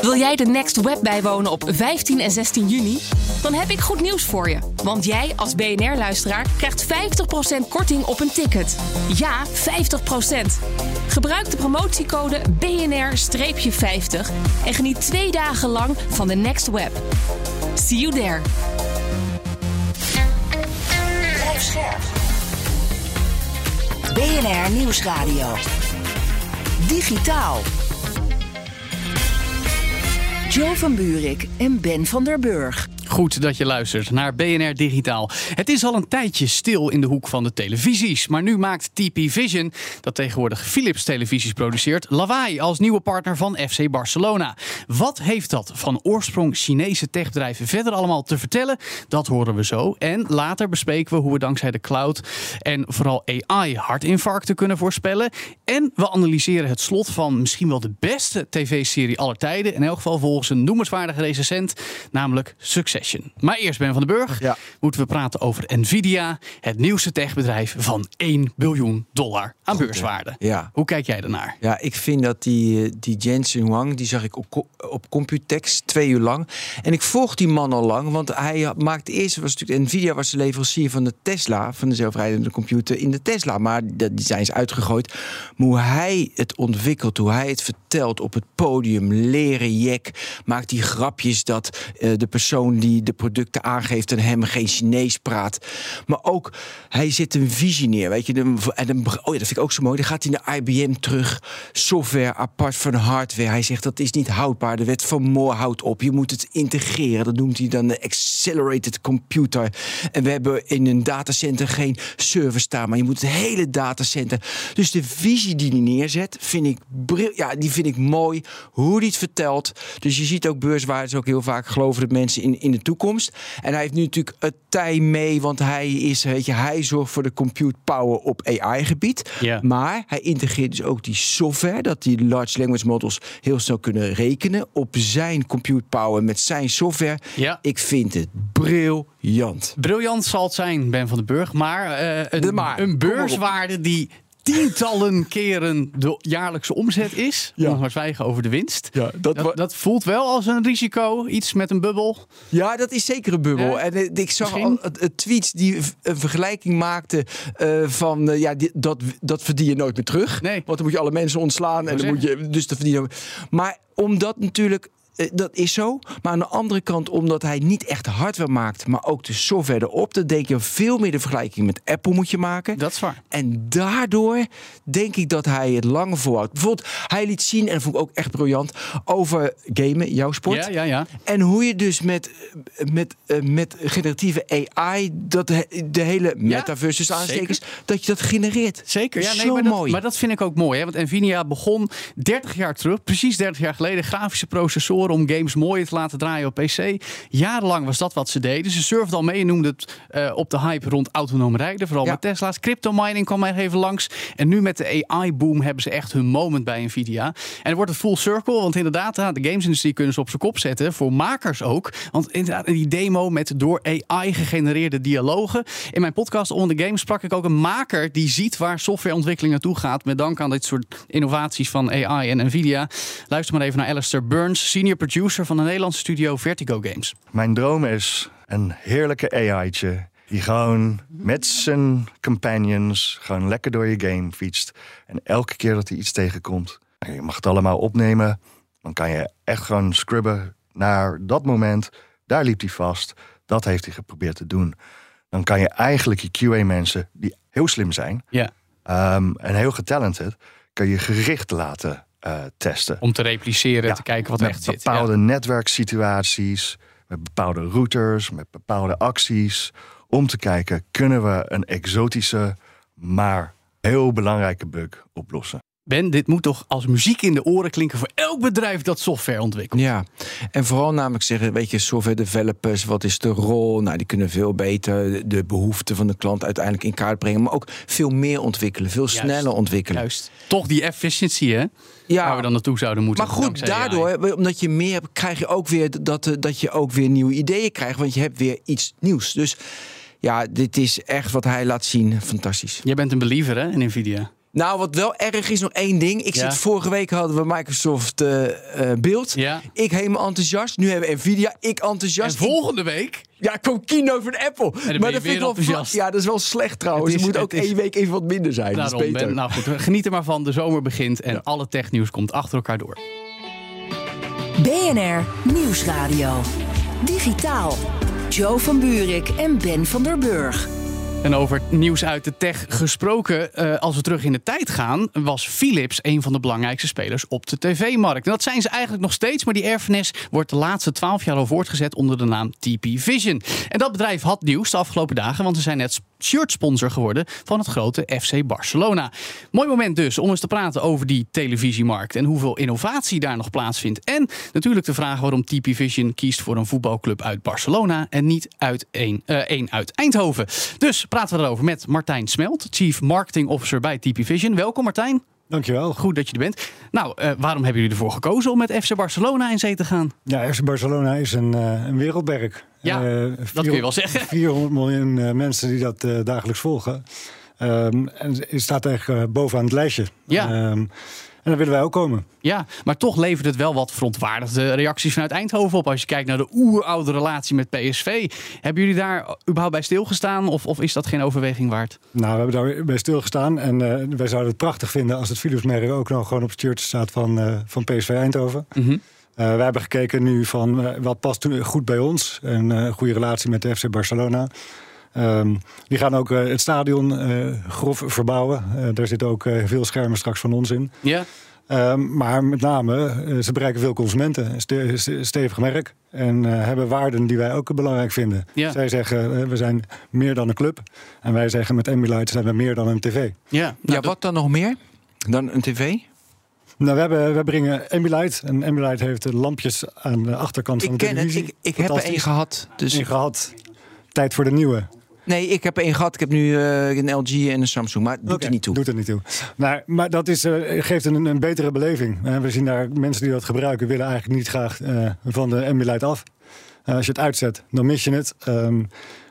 Wil jij de Next Web bijwonen op 15 en 16 juni? Dan heb ik goed nieuws voor je. Want jij als BNR-luisteraar krijgt 50% korting op een ticket. Ja, 50%. Gebruik de promotiecode BNR-50 en geniet twee dagen lang van de Next Web. See you there. BNR Nieuwsradio. Digitaal. Joe van Buurik en Ben van der Burg. Goed dat je luistert naar BNR Digitaal. Het is al een tijdje stil in de hoek van de televisies. Maar nu maakt TP Vision, dat tegenwoordig Philips televisies produceert, lawaai als nieuwe partner van FC Barcelona. Wat heeft dat van oorsprong Chinese techbedrijven verder allemaal te vertellen? Dat horen we zo. En later bespreken we hoe we dankzij de cloud en vooral AI hartinfarcten kunnen voorspellen. En we analyseren het slot van misschien wel de beste tv-serie aller tijden. In elk geval volgens een noemenswaardige recensent, namelijk Succession. Maar eerst, Ben van den Burg, Ja. moeten we praten over Nvidia, het nieuwste techbedrijf van 1 biljoen dollar aan beurswaarde. Ja. Hoe kijk jij ernaar? Ja, ik vind dat die, eh, die Jensen Huang, die zag ik op, op Computex twee uur lang. En ik volg die man al lang, want hij maakte eerst, was natuurlijk, Nvidia was de leverancier van de Tesla, van de zelfrijdende computer in de Tesla. Maar dat, die zijn ze uitgegooid. Maar hoe hij het ontwikkelt, hoe hij het vertelt op het podium, leren jek, maakt die grapjes dat eh, de persoon die de producten aangeeft en hem geen Chinees praat. Maar ook, hij zit een visie neer, weet je. En oh ja, dat vind ik ook zo mooi. Dan gaat hij naar IBM terug, software apart van hardware. Hij zegt dat is niet houdbaar. De wet van Moore houdt op. Je moet het integreren. Dat noemt hij dan de accelerated computer. En we hebben in een datacenter geen server staan, maar je moet het hele datacenter. Dus de visie die hij neerzet, vind ik, bril- ja, die vind ik mooi. Hoe hij het vertelt. Dus je ziet ook beurswaardes ook heel vaak geloven dat mensen in, in de toekomst. En hij heeft nu natuurlijk het tij mee, want hij is, weet je, hij zorgt voor de compute power op AI-gebied. Ja. Maar hij integreert dus ook die software, dat die large language models heel snel kunnen rekenen op zijn compute power met zijn software. Ja. Ik vind het briljant. Briljant zal het zijn, Ben van den Burg, maar, eh, een, De maar, een beurswaarde die tientallen keren de jaarlijkse omzet is. Ja. Nog maar zwijgen over de winst. Ja, dat dat, dat voelt wel als een risico, iets met een bubbel. Ja, dat is zeker een bubbel. Ja? En eh, ik zag Misschien? al tweets die een vergelijking maakten eh, van eh, ja, die- dat, dat verdien je nooit meer terug. Nee. Want dan moet je alle mensen ontslaan en dan moet je dus dat verdien je. Maar omdat natuurlijk dat is zo. Maar aan de andere kant, omdat hij niet echt hardware maakt, maar ook de software erop, dan denk je veel meer de vergelijking met Apple moet je maken. Dat is waar. En daardoor denk ik dat hij het langer volhoudt. Bijvoorbeeld, hij liet zien, en dat vond ik ook echt briljant, over gamen, jouw sport. Ja, ja, ja. En hoe je dus met, met, eh, met generatieve AI dat de hele metaverse dus aanstekens, dat je dat genereert. Zeker, ja, Dat nee, zo maar, dat, mooi. maar dat vind ik ook mooi. Hè? Want Nvidia begon 30 jaar terug, precies 30 jaar geleden, grafische processoren om games mooier te laten draaien op PC. Jarenlang was dat wat ze deden. Ze surfden al mee en noemden het eh, op de hype rond autonoom rijden, vooral Ja. met Tesla's. Crypto mining kwam er even langs. En nu met de AI-boom hebben ze echt hun moment bij Nvidia. En dan wordt het full circle, want inderdaad, de gamesindustrie kunnen ze op zijn kop zetten. Voor makers ook. Want inderdaad, die demo met door AI gegenereerde dialogen. In mijn podcast On The Game sprak ik ook een maker die ziet waar softwareontwikkeling naartoe gaat. Met dank aan dit soort innovaties van AI en Nvidia. Luister maar even naar Alistair Burns, senior producer van de Nederlandse studio Vertigo Games. Mijn droom is een heerlijke AI'tje die gewoon met zijn companions gewoon lekker door je game fietst. En elke keer dat hij iets tegenkomt, en je mag het allemaal opnemen, dan kan je echt gewoon scrubben naar dat moment. Daar liep hij vast. Dat heeft hij geprobeerd te doen. Dan kan je eigenlijk je QA-mensen, die heel slim zijn Ja. ehm, en heel getalented, kan je gericht laten eh, testen Om te repliceren, Ja, te kijken wat met echt zit. bepaalde netwerksituaties, met bepaalde routers, met bepaalde acties. Om te kijken, kunnen we een exotische, maar heel belangrijke bug oplossen. Ben, dit moet toch als muziek in de oren klinken voor elk bedrijf dat software ontwikkelt. Ja, en vooral namelijk zeggen, weet je, software developers, wat is de rol? Nou, die kunnen veel beter de, behoeften van de klant uiteindelijk in kaart brengen, maar ook veel meer ontwikkelen, veel sneller ontwikkelen. Juist. Toch die efficiëntie, hè? Ja. Waar we dan naartoe zouden moeten. Maar goed, daardoor, AI. omdat je meer hebt, krijg je ook weer dat, dat je ook weer nieuwe ideeën krijgt, want je hebt weer iets nieuws. Dus ja, dit is echt wat hij laat zien, fantastisch. Jij bent een believer, hè, in Nvidia. Nou, wat wel erg is, nog één ding. Ik Ja. zit, vorige week hadden we Microsoft eh, eh, Beeld. Ja. Ik helemaal enthousiast. Nu hebben we Nvidia. Ik En enthousiast. volgende week Ja, komt keynote van Apple. ben je maar dat weer vind ik wel Ja, dat is wel slecht trouwens. Het is- moet ook het is- één week even wat minder zijn. dat Daarom is beter. ben, nou goed, geniet er maar van. De zomer begint en alle technieuws komt achter elkaar door. BNR Nieuwsradio. Digitaal. Joe van Buurik en Ben van der Burg. En over nieuws uit de tech gesproken, eh, als we terug in de tijd gaan, was Philips een van de belangrijkste spelers op de tv-markt. En dat zijn ze eigenlijk nog steeds, maar die erfenis wordt de laatste twaalf jaar al voortgezet onder de naam TP Vision. En dat bedrijf had nieuws de afgelopen dagen, want ze zijn net shirtsponsor geworden van het grote FC Barcelona. Mooi moment dus om eens te praten over die televisiemarkt en hoeveel innovatie daar nog plaatsvindt. En natuurlijk de vraag waarom TP Vision kiest voor een voetbalclub uit Barcelona en niet uit één, eh, één uit Eindhoven. Dus praten we erover met Martijn Smelt, Chief Marketing Officer bij TP Vision. Welkom Martijn, Dankjewel. goed dat je er bent. Nou, eh, waarom hebben jullie ervoor gekozen om met FC Barcelona in zee te gaan? Ja, FC Barcelona is een, eh, een wereldmerk. Ja, Eh, dat kun je wel zeggen. 400 miljoen mensen die dat dagelijks volgen. Ehm, en het staat eigenlijk bovenaan het lijstje. Ja. Ehm, en daar willen wij ook komen. Ja, maar toch levert het wel wat verontwaardigde reacties vanuit Eindhoven op. Als je kijkt naar de oeroude relatie met PSV. Hebben jullie daar überhaupt bij stilgestaan? Of, of is dat geen overweging waard? Nou, we hebben daar bij stilgestaan. En eh, wij zouden het prachtig vinden als het Philips-merk ook nog gewoon op het shirt staat van, eh, van PSV Eindhoven. Mhm. Eh, wij hebben gekeken nu van wat past toen goed bij ons. Een goede relatie met de FC Barcelona. Ehm, die gaan ook eh, het stadion eh, grof verbouwen. Eh, daar zitten ook eh, veel schermen straks van ons in. Ja, Ehm, maar met name, ze bereiken veel consumenten. Stevig merk. En eh, hebben waarden die wij ook belangrijk vinden. Ja. Zij zeggen, we zijn meer dan een club. En wij zeggen, met Ambilight zijn we meer dan een tv. ja. Ja, Nou, wat dan nog meer dan een tv? Nou, we, hebben, we brengen Ambilight. En Ambilight heeft de lampjes aan de achterkant van Ik de ken het. televisie. Ik, ik heb er één gehad. Dus Eén gehad. Tijd voor de nieuwe. Nee, ik heb één gehad. Ik heb nu eh, een LG en een Samsung. Maar doet Oké, er niet toe. Doet er niet toe. Maar, maar dat is, eh, geeft een, een betere beleving. We zien daar mensen die dat gebruiken, willen eigenlijk niet graag eh, van de Ambilight af. Als je het uitzet, dan mis je het. Ehm,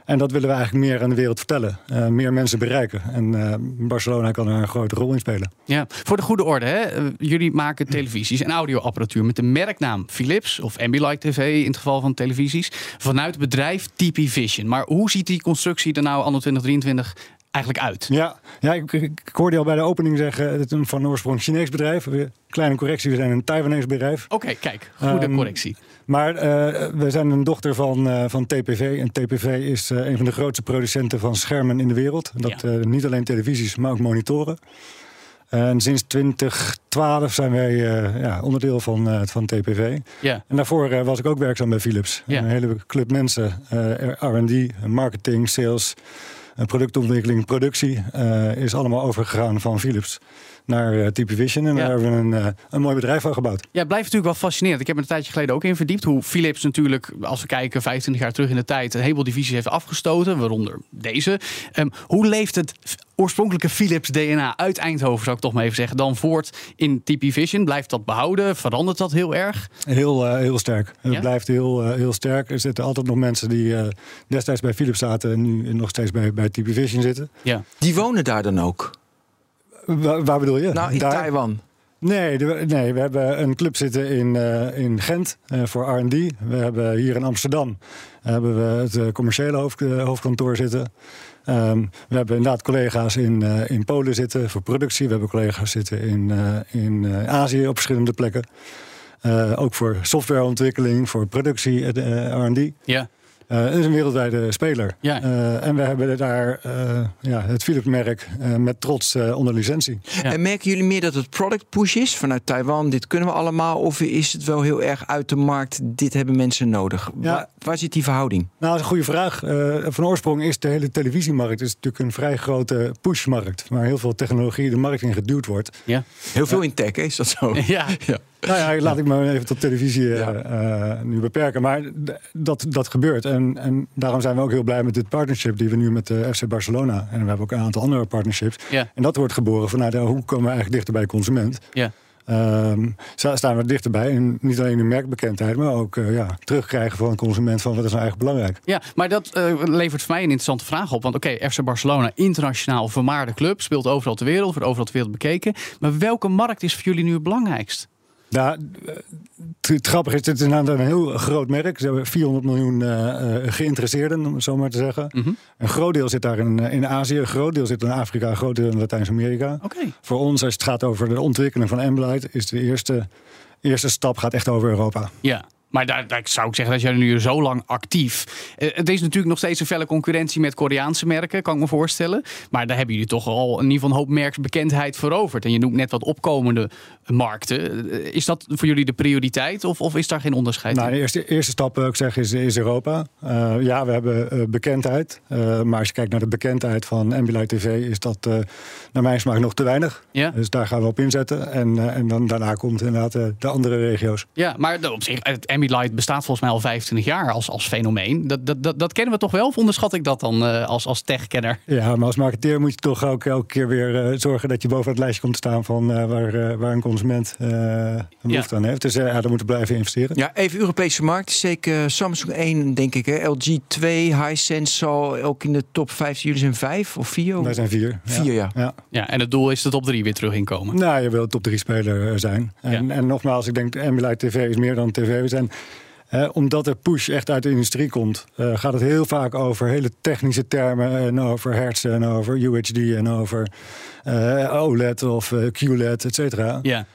en dat willen we eigenlijk meer aan de wereld vertellen. Eh, meer mensen bereiken. En eh, Barcelona kan er een grote rol in spelen. Ja, voor de goede orde, hè? eh, jullie maken televisies en audioapparatuur met de merknaam Philips of Ambilight TV in het geval van televisies vanuit het bedrijf TP Vision. Maar hoe ziet die constructie er nou anno 2023 eigenlijk uit? Ja, ja ik, hoorde je al bij de opening zeggen, het is een van oorsprong Chinees bedrijf. Kleine correctie, we zijn een Taiwanese bedrijf. Oké, kijk, goede Ehm, correctie. Maar eh, we zijn een dochter van, eh, van TPV. En TPV is eh, een van de grootste producenten van schermen in de wereld. Dat Ja. niet alleen televisies, maar ook monitoren. En sinds 2012 zijn wij ja, onderdeel van, van TPV. Ja, En daarvoor was ik ook werkzaam bij Philips. Een hele club mensen, R&D, marketing, sales, productontwikkeling, productie... is allemaal overgegaan van Philips naar eh, TP Vision. En Ja. daar hebben we een, eh, een mooi bedrijf van gebouwd. Ja, het blijft natuurlijk wel fascinerend. Ik heb me een tijdje geleden ook in verdiept. Hoe Philips natuurlijk, als we kijken 25 jaar terug in de tijd, een heleboel divisies heeft afgestoten, waaronder deze. Ehm, hoe leeft het oorspronkelijke Philips DNA uit Eindhoven, zou ik toch maar even zeggen, dan voort in TP Vision? Blijft dat behouden? Verandert dat heel erg? Heel, eh, heel sterk. Het blijft heel, eh, heel sterk. Er zitten altijd nog mensen die eh, destijds bij Philips zaten en nu nog steeds bij, bij TP Vision zitten. Ja. Die wonen daar dan ook? Waar, waar bedoel je? Nou, in Daar? Taiwan. Nee, de- nee, we hebben een club zitten in, eh, in Gent eh, voor R&D. We hebben hier in Amsterdam hebben we het eh, commerciële hoofd, eh, hoofdkantoor zitten. Ehm, we hebben inderdaad collega's in, eh, in Polen zitten voor productie. We hebben collega's zitten in, eh, in eh, Azië op verschillende plekken. Eh, ook voor softwareontwikkeling, voor productie, eh, R&D. Ja. Eh, het is een wereldwijde speler. Ja. Eh, en we hebben daar eh, ja, het Philips-merk eh, met trots eh, onder licentie. Ja. En merken jullie meer dat het product push is vanuit Taiwan? Dit kunnen we allemaal. Of is het wel heel erg uit de markt? Dit hebben mensen nodig. Ja. Waar, waar zit die verhouding? Nou, dat is een goede vraag. Eh, van oorsprong is de hele televisiemarkt is natuurlijk een vrij grote pushmarkt. Waar heel veel technologie de markt in geduwd wordt. Ja. Heel veel in tech, is dat zo? Ja. Nou ja, laat ik me even tot televisie eh, eh, nu beperken. Maar dat, dat gebeurt. En, en daarom zijn we ook heel blij met dit partnership die we nu met de FC Barcelona. En we hebben ook een aantal andere partnerships. Ja. En dat wordt geboren vanuit nou, hoe komen we eigenlijk dichter bij de consument. Ja. Sta- staan we dichterbij. En niet alleen de merkbekendheid, maar ook eh, ja, terugkrijgen van een consument van wat is nou eigenlijk belangrijk. Ja, maar dat eh, levert voor mij een interessante vraag op. Want oké, FC Barcelona, internationaal vermaarde club, speelt overal ter wereld, wordt overal ter wereld bekeken. Maar welke markt is voor jullie nu het belangrijkst? Ja, het, het grappige is, dit is inderdaad een heel groot merk. Ze hebben 400 miljoen eh, eh, geïnteresseerden, om het zo maar te zeggen. Mhm. Een groot deel zit daar in, eh, in Azië, een groot deel zit in Afrika, een groot deel in Latijns-Amerika. Oké. Voor ons, als het gaat over de ontwikkeling van Ambilight, is de eerste, eerste stap gaat echt over Europa. Ja. Maar daar, daar zou ik zeggen dat jij nu zo lang actief. Het is natuurlijk nog steeds een felle concurrentie met Koreaanse merken, kan ik me voorstellen. Maar daar hebben jullie toch al in ieder geval een hoop merksbekendheid veroverd. En je noemt net wat opkomende markten. Eh, Is dat voor jullie de prioriteit of, of is daar geen onderscheid Nou, de eerste, eerste stap, wil ik zeggen, is, is Europa. Eh, ja, we hebben eh, bekendheid. Eh, maar als je kijkt naar de bekendheid van Ambilight TV, is dat eh, naar mijn smaak nog te weinig. Ja? Dus daar gaan we op inzetten. En, eh, en dan daarna komt inderdaad eh, de andere regio's. Ja, maar op zich, het Ambilight bestaat volgens mij al 25 jaar als, als fenomeen. Dat, dat, dat, dat kennen we toch wel? Of onderschat ik dat dan eh, als, als tech-kenner? Ja, maar als marketeer moet je toch ook elke keer weer eh, zorgen dat je boven het lijstje komt te staan van eh, waar, eh, waar een consument eh, een behoefte aan heeft. Dus eh, ja, daar moeten blijven investeren. Ja, even Europese markt. Zeker Samsung 1, denk ik. Hè? LG 2, Hisense zal ook in de top 5. Jullie zijn 5 of 4? Wij zijn vier. Vier, ja. ja. Ja, en het doel is de top 3 weer terug inkomen. Nou, je wilt top 3 speler eh, zijn. En, Ja. en nogmaals, ik denk Ambilight TV is meer dan tv. We zijn, eh, omdat de push echt uit de industrie komt, eh, gaat het heel vaak over hele technische termen. En over hertzen en over UHD en over eh, OLED of eh, QLED, et cetera. Ja.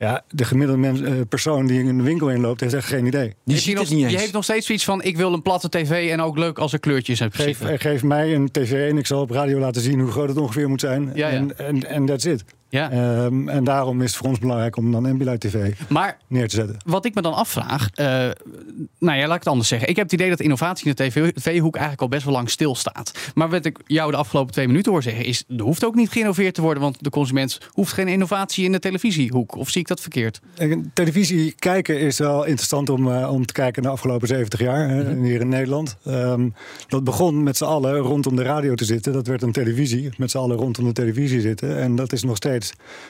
Ja, de gemiddelde mens, eh, persoon die in de winkel inloopt, heeft echt geen idee. Die ziet het nog, niet eens. Je heeft nog steeds zoiets van: ik wil een platte tv en ook leuk als er kleurtjes heb Geef, mij een tv en ik zal op radio laten zien hoe groot het ongeveer moet zijn. Ja, ja. En, en, en that's it. Ja. Ehm, en daarom is het voor ons belangrijk om dan Ambilight TV Maar neer te zetten. wat ik me dan afvraag, eh, nou ja, laat ik het anders zeggen. Ik heb het idee dat innovatie in de tv-hoek eigenlijk al best wel lang stilstaat. Maar wat ik jou de afgelopen twee minuten hoor zeggen, is er hoeft ook niet geïnnoveerd te worden, want de consument hoeft geen innovatie in de televisiehoek. Of zie ik dat verkeerd? Televisie kijken is wel interessant om, eh, om te kijken naar de afgelopen 70 jaar hè, hier in Nederland. Ehm, dat begon met z'n allen rondom de radio te zitten. Dat werd een televisie, met z'n allen rondom de televisie zitten. En dat is nog steeds.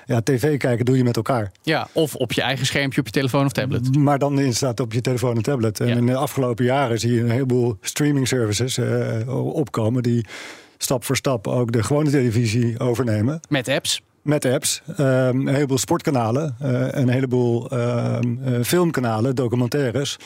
Ja, tv kijken doe je met elkaar. Ja, of op je eigen schermpje op je telefoon of tablet. Maar dan inderdaad op je telefoon en tablet. En Ja. in de afgelopen jaren zie je een heleboel streaming services eh, opkomen die stap voor stap ook de gewone televisie overnemen. Met apps. Met apps, ehm, een heleboel sportkanalen, eh, een heleboel ehm, eh, filmkanalen, documentaires.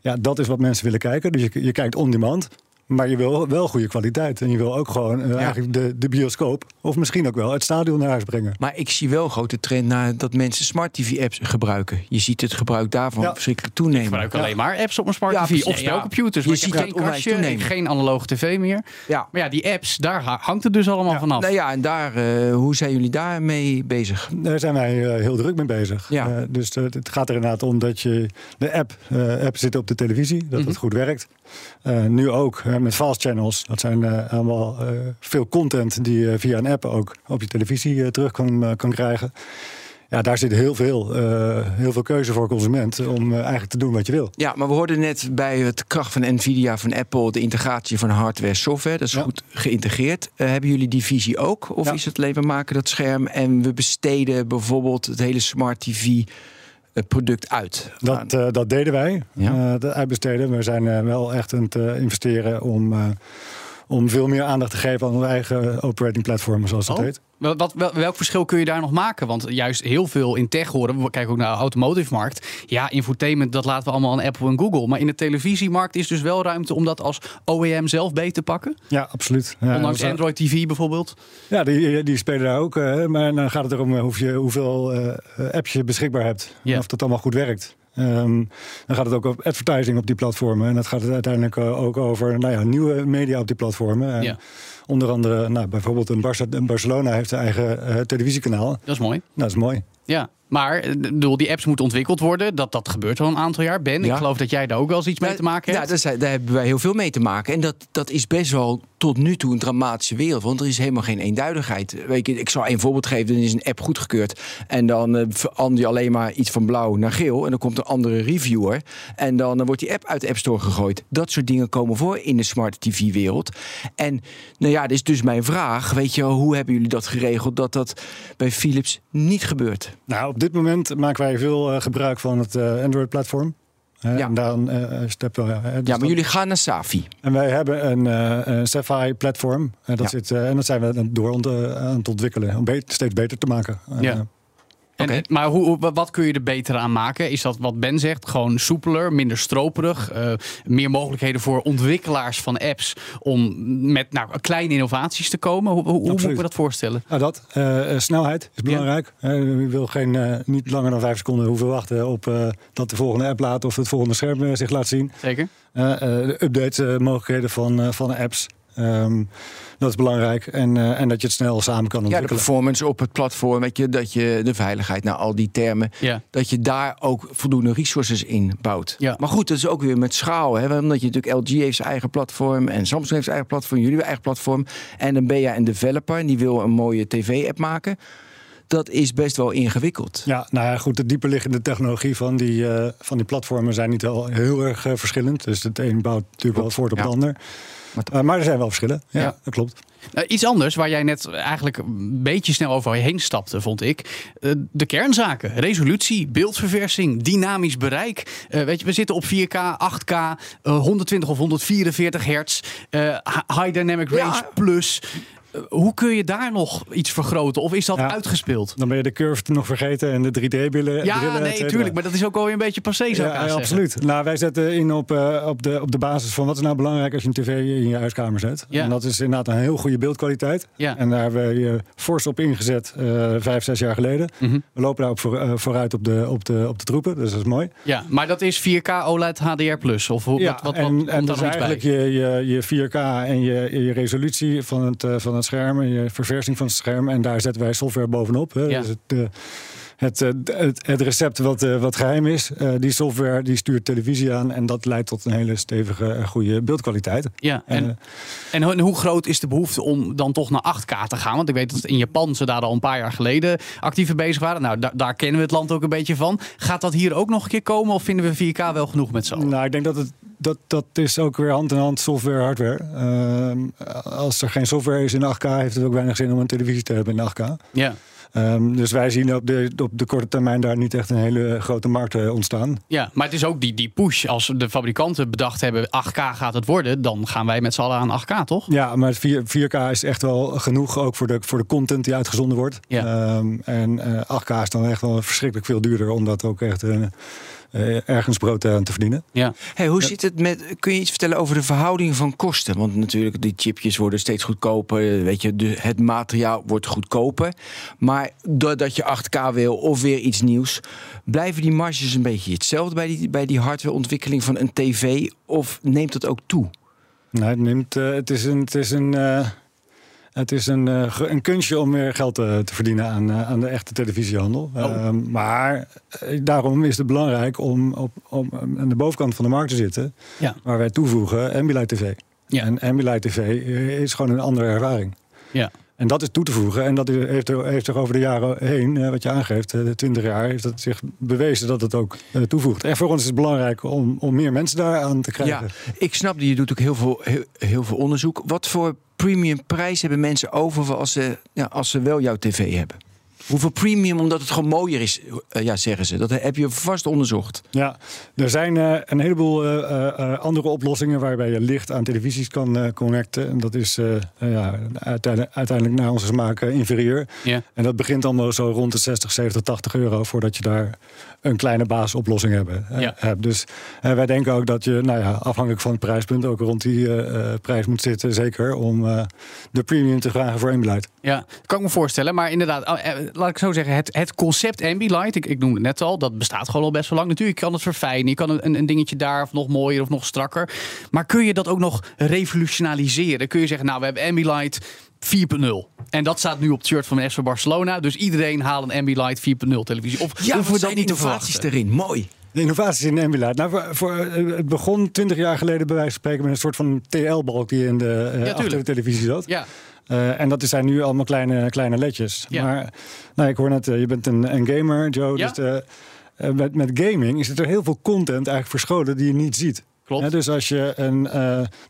Ja, dat is wat mensen willen kijken. Dus je, je kijkt on demand. Maar je wil wel goede kwaliteit. En je wil ook gewoon eh, eigenlijk de, de bioscoop. Of misschien ook wel het stadion naar huis brengen. Maar ik zie wel een grote trend naar dat mensen smart TV-apps gebruiken. Je ziet het gebruik daarvan Ja. verschrikkelijk Ik toenemen. gebruik alleen maar apps op mijn smart Ja, TV. precies. Of spelcomputers. Je ik ziet geen kastje, toenemen. geen analoge tv meer. Ja. Maar ja, die apps, daar ha- hangt het dus allemaal vanaf. Nou ja, en daar, eh, hoe zijn jullie daarmee bezig? Daar zijn wij eh, heel druk mee bezig. Ja. Eh, dus het gaat er inderdaad om dat je de app, eh, app zit op de televisie, dat Mhm. het goed werkt. Eh, nu ook met fast channels. Dat zijn eh, allemaal eh, veel content die je via een app ook op je televisie eh, terug kan, kan krijgen. Ja, daar zit heel veel, heel veel keuze voor consument om eigenlijk te doen wat je wil. Ja, maar we hoorden net bij het kracht van Nvidia, van Apple, de integratie van hardware, software. Dat is Ja. goed geïntegreerd. Hebben jullie die visie ook? Of Ja. is het alleen we maken dat scherm en we besteden bijvoorbeeld het hele smart TV eh, product uit? Dat, eh, dat deden wij, Ja. eh, dat uitbesteden. We zijn eh, wel echt aan het investeren om, om veel meer aandacht te geven aan onze eigen operating platform, zoals dat Oh. heet. Wat, wat, wel- welk verschil kun je daar nog maken? Want juist heel veel in tech horen, we kijken ook naar de automotive-markt. Ja, infotainment, dat laten we allemaal aan Apple en Google. Maar in de televisiemarkt is dus wel ruimte om dat als OEM zelf beter te pakken. Ja, absoluut. Ja, Ondanks Android TV bijvoorbeeld. Ja, die, die spelen daar ook. eh, maar dan gaat het erom eh, je, hoeveel eh, apps je beschikbaar hebt. En of dat allemaal goed werkt. Ehm, dan gaat het ook over advertising op die platformen. En dat gaat het uiteindelijk eh, ook over nou ja, nieuwe media op die platformen. Ja. Onder andere, nou, bijvoorbeeld een, Barcelona heeft zijn eigen eh, televisiekanaal. Nou, Dat is mooi. dat is mooi. Ja, maar eh, bedoel, die apps moeten ontwikkeld worden. Dat, dat gebeurt al een aantal jaar. Ben, ik Ja. geloof dat jij daar ook wel eens iets mee te maken Ja, hebt. daar, zijn- daar hebben wij heel veel mee te maken. En dat, dat is best wel tot nu toe een dramatische wereld. Want er is helemaal geen eenduidigheid. Weet je, ik zal één voorbeeld geven. Dan is een app goedgekeurd. En dan eh, verander je alleen maar iets van blauw naar geel. En dan komt een andere reviewer. En dan wordt die app uit de App Store gegooid. Dat soort dingen komen voor in de smart TV-wereld. En nou ja, dit is dus mijn vraag. Weet je, hoe hebben jullie dat geregeld dat dat bij Philips niet gebeurt? Nou, op dit moment maken wij veel eh, gebruik van het eh, Android-platform. Ja. En dan step, eh, dus Ja, maar jullie gaan naar Safi. En wij hebben een, een Sapphire-platform. En, dat Ja. zit, en dat zijn we door aan het ontwikkelen. Om beter, steeds beter te maken. Ja. En. Maar hoe, wat kun je er beter aan maken? Is dat wat Ben zegt? Gewoon soepeler, minder stroperig? eh, meer mogelijkheden voor ontwikkelaars van apps om met nou, kleine innovaties te komen? Hoe, hoe, hoe moet ik Absoluut. me dat voorstellen? Nou, dat. Eh, eh, snelheid is belangrijk. Je wil geen, niet langer dan vijf seconden hoeven wachten op dat de volgende app laat of het volgende scherm zich laat zien. Zeker? De update eh, mogelijkheden van, van apps. Ehm, dat is belangrijk. En, eh, en dat je het snel samen kan Ja, de ontwikkelen. performance op het platform, weet je, dat je de veiligheid, nou al die termen, Ja. dat je daar ook voldoende resources in bouwt. Ja. Maar goed, dat is ook weer met schaal, hè, omdat je natuurlijk LG heeft zijn eigen platform en Samsung heeft zijn eigen platform, jullie hebben eigen platform en dan ben je een developer en die wil een mooie tv-app maken. Dat is best wel ingewikkeld. Ja, nou ja, goed, de dieperliggende technologie van die, eh, van die platformen zijn niet wel heel erg eh, verschillend. Dus het een bouwt natuurlijk wel voort op ja. het ander. Maar- Eh, maar er zijn wel verschillen. Ja, Ja. dat klopt. Nou, iets anders waar jij net eigenlijk een beetje snel over heen stapte, vond ik. Eh, de kernzaken. Resolutie, beeldverversing, dynamisch bereik. Weet je, we zitten op 4K, 8K, eh, 120 of 144 hertz. high Dynamic Range Ja. Plus. Eh, hoe kun je daar nog iets vergroten? Of is dat Ja. uitgespeeld? Dan ben je de curve nog vergeten en de 3D-brillen. Ja, nee, tuurlijk. Maar dat is ook alweer een beetje passé, zou ik Ja, ja, absoluut. Nou, wij zetten in op, eh, op, de, op de basis van wat is nou belangrijk als je een tv in je huiskamer zet. Ja. En dat is inderdaad een heel goede beeldkwaliteit. Ja. En daar hebben we je fors op ingezet eh, vijf, zes jaar geleden. Mhm. We lopen daar ook voor, eh, vooruit op de, op, de, op de troepen, dus dat is mooi. Ja, maar dat is 4K OLED HDR+. Plus. Of wat, wat, wat en, dus bij? eigenlijk je, je, je 4K en je, je resolutie van het, eh, van het scherm... en je verversing van het scherm. En daar zetten wij software bovenop. Hè. Ja. Dus het, eh, het, eh, het, het recept wat, eh, wat geheim is, eh, die software die stuurt televisie aan... en dat leidt tot een hele stevige, goede beeldkwaliteit. Ja, en, en ho- en hoe groot is de behoefte om dan toch naar 8K te gaan? Want ik weet dat in Japan ze daar al een paar jaar geleden actief mee bezig waren. Nou, da- daar kennen we het land ook een beetje van. Gaat dat hier ook nog een keer komen of vinden we 4K wel genoeg met z'n allen? Nou, ik denk dat het dat, dat is ook weer hand in hand software, hardware. Ehm, als er geen software is in 8K, heeft het ook weinig zin om een televisie te hebben in 8K. Ja. Ehm, dus wij zien op de, op de korte termijn daar niet echt een hele grote markt eh, ontstaan. ja, maar het is ook die, die push. Als de fabrikanten bedacht hebben 8K gaat het worden, dan gaan wij met z'n allen aan 8K, toch? Ja, maar 4, 4K is echt wel genoeg, ook voor de, voor de content die uitgezonden wordt. Ja. Ehm, en eh, 8K is dan echt wel verschrikkelijk veel duurder om dat ook echt eh, eh, ergens brood aan te verdienen. Ja. Hey, hoe zit het met, kun je iets vertellen over de verhouding van kosten? Want natuurlijk, die chipjes worden steeds goedkoper. Weet je, de, het materiaal wordt goedkoper. Maar doordat je 8K wil of weer iets nieuws, blijven die marges een beetje hetzelfde bij die, bij die hardwareontwikkeling van een tv? Of neemt dat ook toe? Nou, het, neemt, eh, het is een, het is een, eh, het is een, eh, een kunstje om meer geld eh, te verdienen aan, eh, aan de echte televisiehandel. Oh. Ehm, maar daarom is het belangrijk om, op, om aan de bovenkant van de markt te zitten, Ja. waar wij toevoegen Ambilight TV. Ja. En Ambilight TV is gewoon een andere ervaring. Ja. En dat is toe te voegen. En dat heeft, heeft zich over de jaren heen, wat je aangeeft, eh, de 20 jaar, heeft het zich bewezen dat het ook toevoegt. En voor ons is het belangrijk om, om meer mensen daar aan te krijgen. Ja, ik snap dat je doet ook heel veel, heel, heel veel onderzoek. Wat voor premium prijs hebben mensen over voor als ze, ja, als ze wel jouw tv hebben? Hoeveel premium, omdat het gewoon mooier is, eh, ja, zeggen ze. Dat heb je vast onderzocht. Ja, er zijn eh, een heleboel eh, andere oplossingen waarbij je licht aan televisies kan eh, connecten. En dat is ja, uiteindelijk, uiteindelijk naar onze smaak inferieur. Ja. En dat begint allemaal zo rond de 60, 70, 80 euro voordat je daar een kleine basisoplossing hebben, Ja. Dus wij denken ook dat je, nou ja, afhankelijk van het prijspunt, ook rond die eh, eh, prijs moet zitten. Zeker om eh, de premium te vragen voor Ambilight. Ja, kan ik me voorstellen. Maar inderdaad, oh, laat ik zo zeggen, het, het concept Ambilight, ik, ik noemde het net al, dat bestaat gewoon al best wel lang. Natuurlijk, je kan het verfijnen, je kan een, een dingetje daar of nog mooier of nog strakker. Maar kun je dat ook nog revolutionaliseren? Kun je zeggen, nou, we hebben Ambilight 4.0. En dat staat nu op het shirt van FC Barcelona. Dus iedereen haalt een Ambilight 4.0 televisie. Of Ja, hoeven we zijn dat niet te innovaties verwachten? erin? Mooi. De innovaties in Ambilight. Nou, voor, voor, eh, het begon twintig jaar geleden bij wijze van spreken met een soort van TL-balk die in de, eh, achter de tuurlijk. televisie zat. Ja, Eh, en dat zijn nu allemaal kleine, kleine ledjes. Ja. Maar nou, ik hoor net, je bent een, een gamer, Joe. Ja. Dus eh, met, met gaming is er heel veel content eigenlijk verscholen die je niet ziet. Klopt. Ja, dus als je een, eh,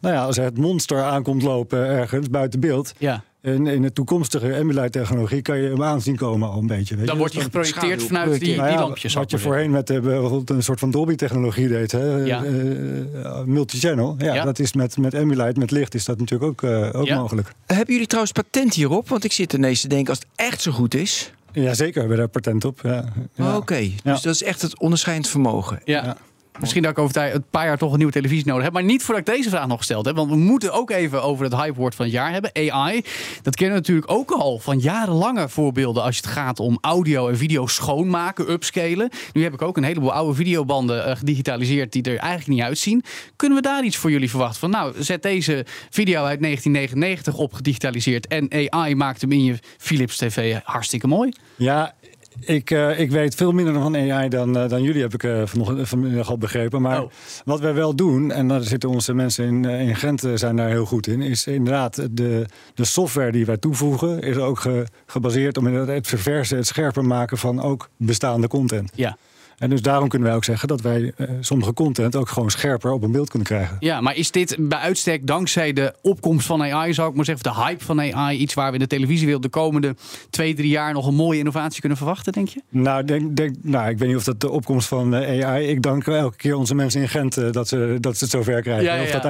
nou ja, als er het monster aankomt lopen ergens buiten beeld. ja. In, in de toekomstige Ambilight-technologie kan je hem aanzien komen al een beetje. Weet Dan je? wordt hij Dus geprojecteerd vanuit die, nou die lampjes. Wat je voorheen met eh, bijvoorbeeld een soort van Dolby-technologie deed, hè? Ja. Eh, multi-channel. Ja, Ja. dat is met, met met licht, is dat natuurlijk ook, eh, ook Ja. mogelijk. Hebben jullie trouwens patent hierop? Want ik zit ineens te denken, als het echt zo goed is... Jazeker, we hebben daar patent op. Ja. Ja. Oké, dus Ja. dat is echt het onderscheidend vermogen. Ja. Misschien dat ik over een paar jaar toch een nieuwe televisie nodig heb. Maar niet voordat ik deze vraag nog gesteld heb. Want we moeten ook even over het hypewoord van het jaar hebben. AI. Dat kennen we natuurlijk ook al van jarenlange voorbeelden. Als het gaat om audio en video schoonmaken, upscalen. Nu heb ik ook een heleboel oude videobanden eh, gedigitaliseerd. die er eigenlijk niet uitzien. Kunnen we daar iets voor jullie verwachten? Van nou, zet deze video uit 1999 op gedigitaliseerd. En AI maakt hem in je Philips TV hartstikke mooi. Ja, ik, eh, ik weet veel minder van AI dan, eh, dan jullie, heb ik eh, vanochtend, vanmiddag al begrepen. Maar Oh. wat wij wel doen, en daar zitten onze mensen in, in Gent zijn daar heel goed in, is inderdaad de, de software die wij toevoegen, is ook ge- gebaseerd om het verversen, het scherper maken van ook bestaande content. Ja. En dus daarom kunnen wij ook zeggen dat wij eh, sommige content ook gewoon scherper op een beeld kunnen krijgen. Ja, maar is dit bij uitstek dankzij de opkomst van AI, zou ik maar zeggen, of de hype van AI, iets waar we in de televisiewereld de komende twee, drie jaar nog een mooie innovatie kunnen verwachten, denk je? Nou, denk, denk, nou, ik weet niet of dat de opkomst van eh, AI. Ik dank elke keer onze mensen in Gent eh, dat, ze, dat ze het zover krijgen. Ja, ja, Of dat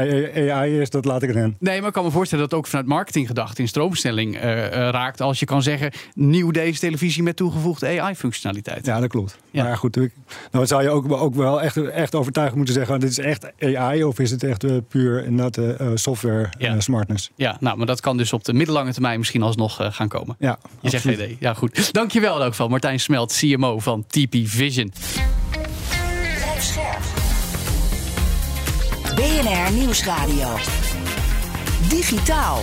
AI is, dat laat ik aan hen. Nee, maar ik kan me voorstellen dat het ook vanuit marketinggedachte in stroomstelling raakt. Als je kan zeggen, nieuw deze televisie met toegevoegde AI-functionaliteit. Ja, dat klopt. Ja. Maar goed, ik, nou zou je ook, ook wel echt, echt overtuigend moeten zeggen... dit is echt AI of is het echt eh, puur inderdaad eh, eh, software Ja. smartness? Ja, nou, maar dat kan dus op de middellange termijn misschien alsnog eh, gaan komen. Ja, Je zegt geen idee. Ja, goed. Dankjewel ook van Martijn Smelt, CMO van TP Vision. BNR Nieuwsradio. Digitaal.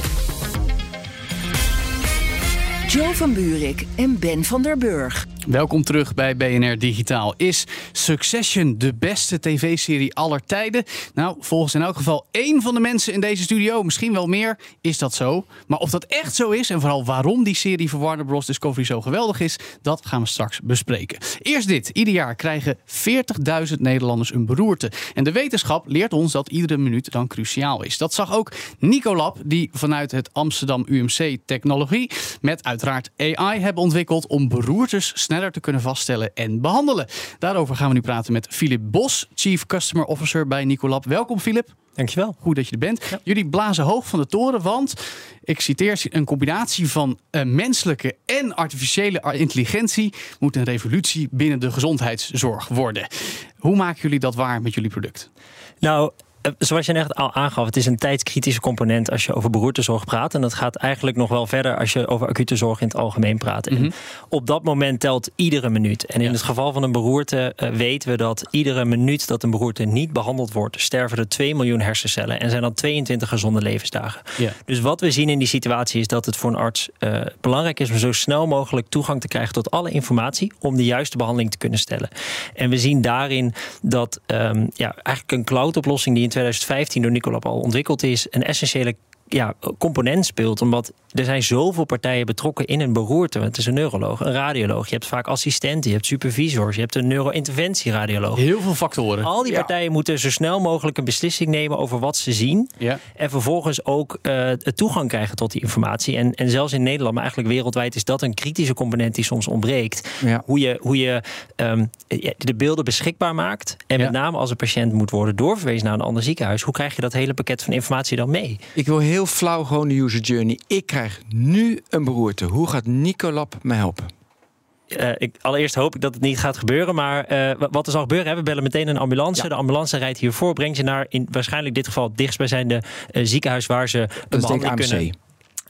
Joe van Buurik en Ben van der Burg. Welkom terug bij BNR Digitaal. Is Succession de beste tv-serie aller tijden? Nou, volgens in elk geval één van de mensen in deze studio, misschien wel meer, is dat zo. Maar of dat echt zo is en vooral waarom die serie voor Warner Bros. Discovery zo geweldig is, dat gaan we straks bespreken. Eerst dit. Ieder jaar krijgen 40.000 Nederlanders een beroerte. En de wetenschap leert ons dat iedere minuut dan cruciaal is. Dat zag ook Nicolab, die vanuit het Amsterdam UMC Technologie met uiteraard AI hebben ontwikkeld om beroertes sneller te kunnen vaststellen en behandelen. Daarover gaan we nu praten met Filip Bos, Chief Customer Officer bij Nicolab. Welkom Filip. Dankjewel. Goed dat je er bent. Jullie blazen hoog van de toren, want ik citeer een combinatie van eh, menselijke en artificiële intelligentie moet een revolutie binnen de gezondheidszorg worden. Hoe maken jullie dat waar met jullie product? Nou, zoals je net al aangaf, het is een tijdskritische component als je over beroertezorg praat. En dat gaat eigenlijk nog wel verder als je over acute zorg in het algemeen praat. En op dat moment telt iedere minuut. En in Ja. het geval van een beroerte eh, weten we dat iedere minuut dat een beroerte niet behandeld wordt, sterven er 2 miljoen hersencellen en zijn dan 22 gezonde levensdagen. Ja. Dus wat we zien in die situatie is dat het voor een arts eh, belangrijk is om zo snel mogelijk toegang te krijgen tot alle informatie om de juiste behandeling te kunnen stellen. En we zien daarin dat ehm, ja, eigenlijk een cloud-oplossing die in 2015 door Nicolab al ontwikkeld is, een essentiële ja, component speelt. Omdat er zijn zoveel partijen betrokken in een beroerte. Want het is een neuroloog, een radioloog. Je hebt vaak assistenten, je hebt supervisors, je hebt een neurointerventieradioloog. Heel veel factoren. Al die partijen moeten zo snel mogelijk een beslissing nemen over wat ze zien. Ja. En vervolgens ook eh, toegang krijgen tot die informatie. En, en zelfs in Nederland, maar eigenlijk wereldwijd, is dat een kritische component die soms ontbreekt. Ja. Hoe je, hoe je ehm, de beelden beschikbaar maakt. En Ja. met name als een patiënt moet worden doorverwezen naar een ander ziekenhuis. Hoe krijg je dat hele pakket van informatie dan mee? Ik wil heel flauw gewoon de user journey. Ik krijg nu een beroerte. Hoe gaat Nicolab me helpen? Eh, ik, allereerst hoop ik dat het niet gaat gebeuren. Maar eh, wa- wat er zal gebeuren, hè, we bellen meteen een ambulance. Ja. De ambulance rijdt hiervoor, brengt je naar in waarschijnlijk dit geval het dichtstbijzijnde eh, ziekenhuis waar ze een behandeling kunnen.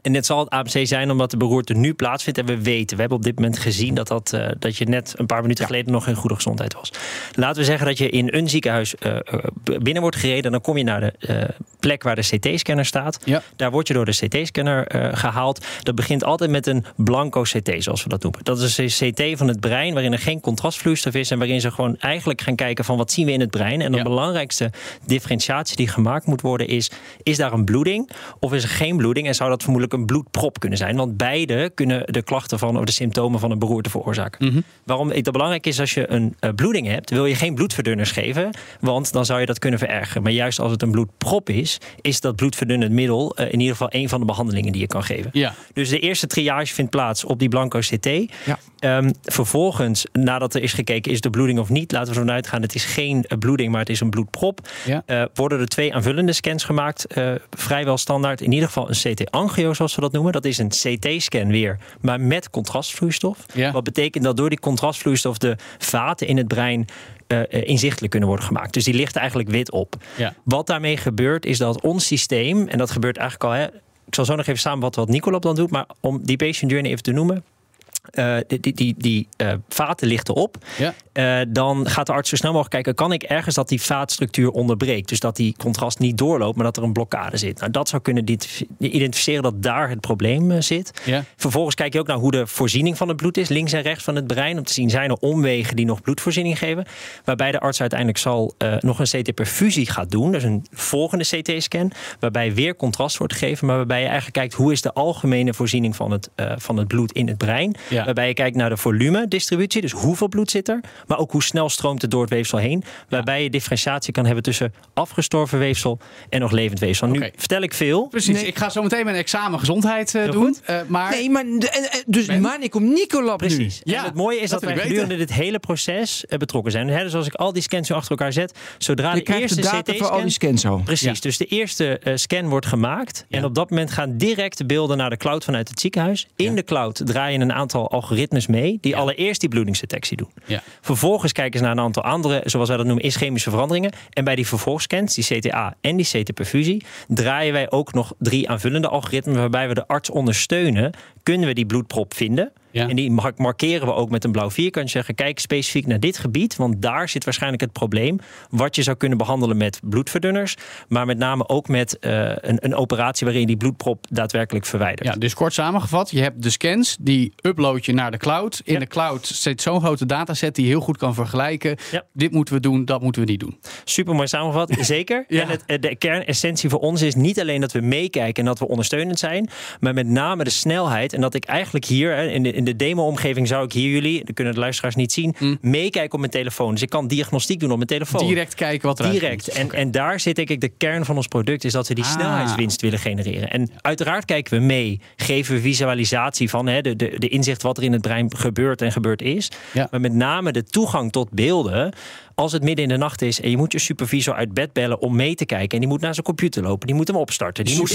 En dit zal het AMC zijn omdat de beroerte nu plaatsvindt. En we weten, we hebben op dit moment gezien dat, dat, uh, dat je net een paar minuten geleden nog in goede gezondheid was. Laten we zeggen dat je in een ziekenhuis uh, binnen wordt gereden. Dan kom je naar de uh, plek waar de CT-scanner staat. Ja. Daar word je door de CT-scanner gehaald. Dat begint altijd met een blanco CT, zoals we dat noemen. Dat is een CT van het brein waarin er geen contrastvloeistof is. En waarin ze gewoon eigenlijk gaan kijken van wat zien we in het brein. En de Ja. belangrijkste differentiatie die gemaakt moet worden is... is daar een bloeding of is er geen bloeding? En zou dat vermoedelijk een bloedprop kunnen zijn? Want beide kunnen de klachten van of de symptomen van een beroerte veroorzaken. Waarom het belangrijk is als je een eh, bloeding hebt, wil je geen bloedverdunners geven, want dan zou je dat kunnen verergeren. Maar juist als het een bloedprop is, is dat bloedverdunnend middel eh, in ieder geval een van de behandelingen die je kan geven. Ja. Dus de eerste triage vindt plaats op die blanco CT. Ja. Ehm, vervolgens, nadat er is gekeken, is de bloeding of niet, laten we ervan uitgaan, het is geen eh, bloeding, maar het is een bloedprop. Ja. Worden er twee aanvullende scans gemaakt, vrijwel standaard. In ieder geval een CT-angio, zoals we dat noemen. Dat is een CT-scan weer, maar met contrastvloeistof. Ja. Wat betekent dat door die contrastvloeistof de vaten in het brein eh, eh, inzichtelijk kunnen worden gemaakt. Dus die ligt eigenlijk wit op. Ja. Wat daarmee gebeurt, is dat ons systeem, en dat gebeurt eigenlijk al. Hè, ik zal zo nog even samenvatten wat Nicolop dan doet, maar om die patient journey even te noemen. Eh, die die, die, eh, vaten lichten op. Ja. Eh, dan gaat de arts zo snel mogelijk kijken: kan ik ergens dat die vaatstructuur onderbreekt? Dus dat die contrast niet doorloopt, maar dat er een blokkade zit. Nou, dat zou kunnen identificeren dat daar het probleem zit. Ja. Vervolgens kijk je ook naar hoe de voorziening van het bloed is, links en rechts van het brein, om te zien zijn er omwegen die nog bloedvoorziening geven. Waarbij de arts uiteindelijk zal nog een CT-perfusie gaat doen, dus een volgende CT-scan, waarbij weer contrast wordt gegeven, maar waarbij je eigenlijk kijkt hoe is de algemene voorziening van het, van het bloed in het brein. Ja. Waarbij je kijkt naar de volume-distributie, dus hoeveel bloed zit er, maar ook hoe snel stroomt het door het weefsel heen. Waarbij je differentiatie kan hebben tussen afgestorven weefsel en nog levend weefsel. Nu vertel ik veel. Precies. Nee. Ik ga zo meteen mijn examen gezondheid eh, doen. Eh, maar Nee, maar dus Ben? Manik om Nicolab Precies. Ja, en het mooie is dat wij ik weten. gedurende dit hele proces eh, betrokken zijn. Dus als ik al die scans zo achter elkaar zet, zodra. Je de eerste data voor al die CT-scan... scans zo. Precies, Ja. dus de eerste scan wordt gemaakt. En op dat moment gaan direct de beelden naar de cloud vanuit het ziekenhuis. In de cloud draaien een aantal algoritmes mee... die allereerst die bloedingsdetectie doen. Ja. Vervolgens kijken ze naar een aantal andere, zoals wij dat noemen, ischemische veranderingen. En bij die vervolgscans, die CTA en die CT-perfusie, draaien wij ook nog drie aanvullende algoritmen waarbij we de arts ondersteunen. Kunnen we die bloedprop vinden? Ja. En die mar- markeren we ook met een blauw vierkantje. Zeggen, kijk specifiek naar dit gebied, want daar zit waarschijnlijk het probleem. Wat je zou kunnen behandelen met bloedverdunners, maar met name ook met eh, een, een operatie waarin je die bloedprop daadwerkelijk verwijdert. Ja, dus kort samengevat, je hebt de scans, die upload je naar de cloud. In Ja. de cloud zit zo'n grote dataset die je heel goed kan vergelijken. Ja. Dit moeten we doen, dat moeten we niet doen. Super mooi samengevat, zeker. En het, eh, de kernessentie voor ons is niet alleen dat we meekijken en dat we ondersteunend zijn, maar met name de snelheid. En dat ik eigenlijk hier, in de, in de demo-omgeving zou ik hier jullie, dat kunnen de luisteraars niet zien, meekijken op mijn telefoon. Dus ik kan diagnostiek doen op mijn telefoon. Direct kijken wat er Direct. En, en daar zit denk ik de kern van ons product, is dat we die Ah. snelheidswinst willen genereren. En uiteraard kijken we mee, geven we visualisatie van hè, de, de, de inzicht wat er in het brein gebeurt en gebeurd is. Ja. Maar met name de toegang tot beelden. Als het midden in de nacht is en je moet je supervisor uit bed bellen om mee te kijken. En die moet naar zijn computer lopen, die moet hem opstarten. Die moet.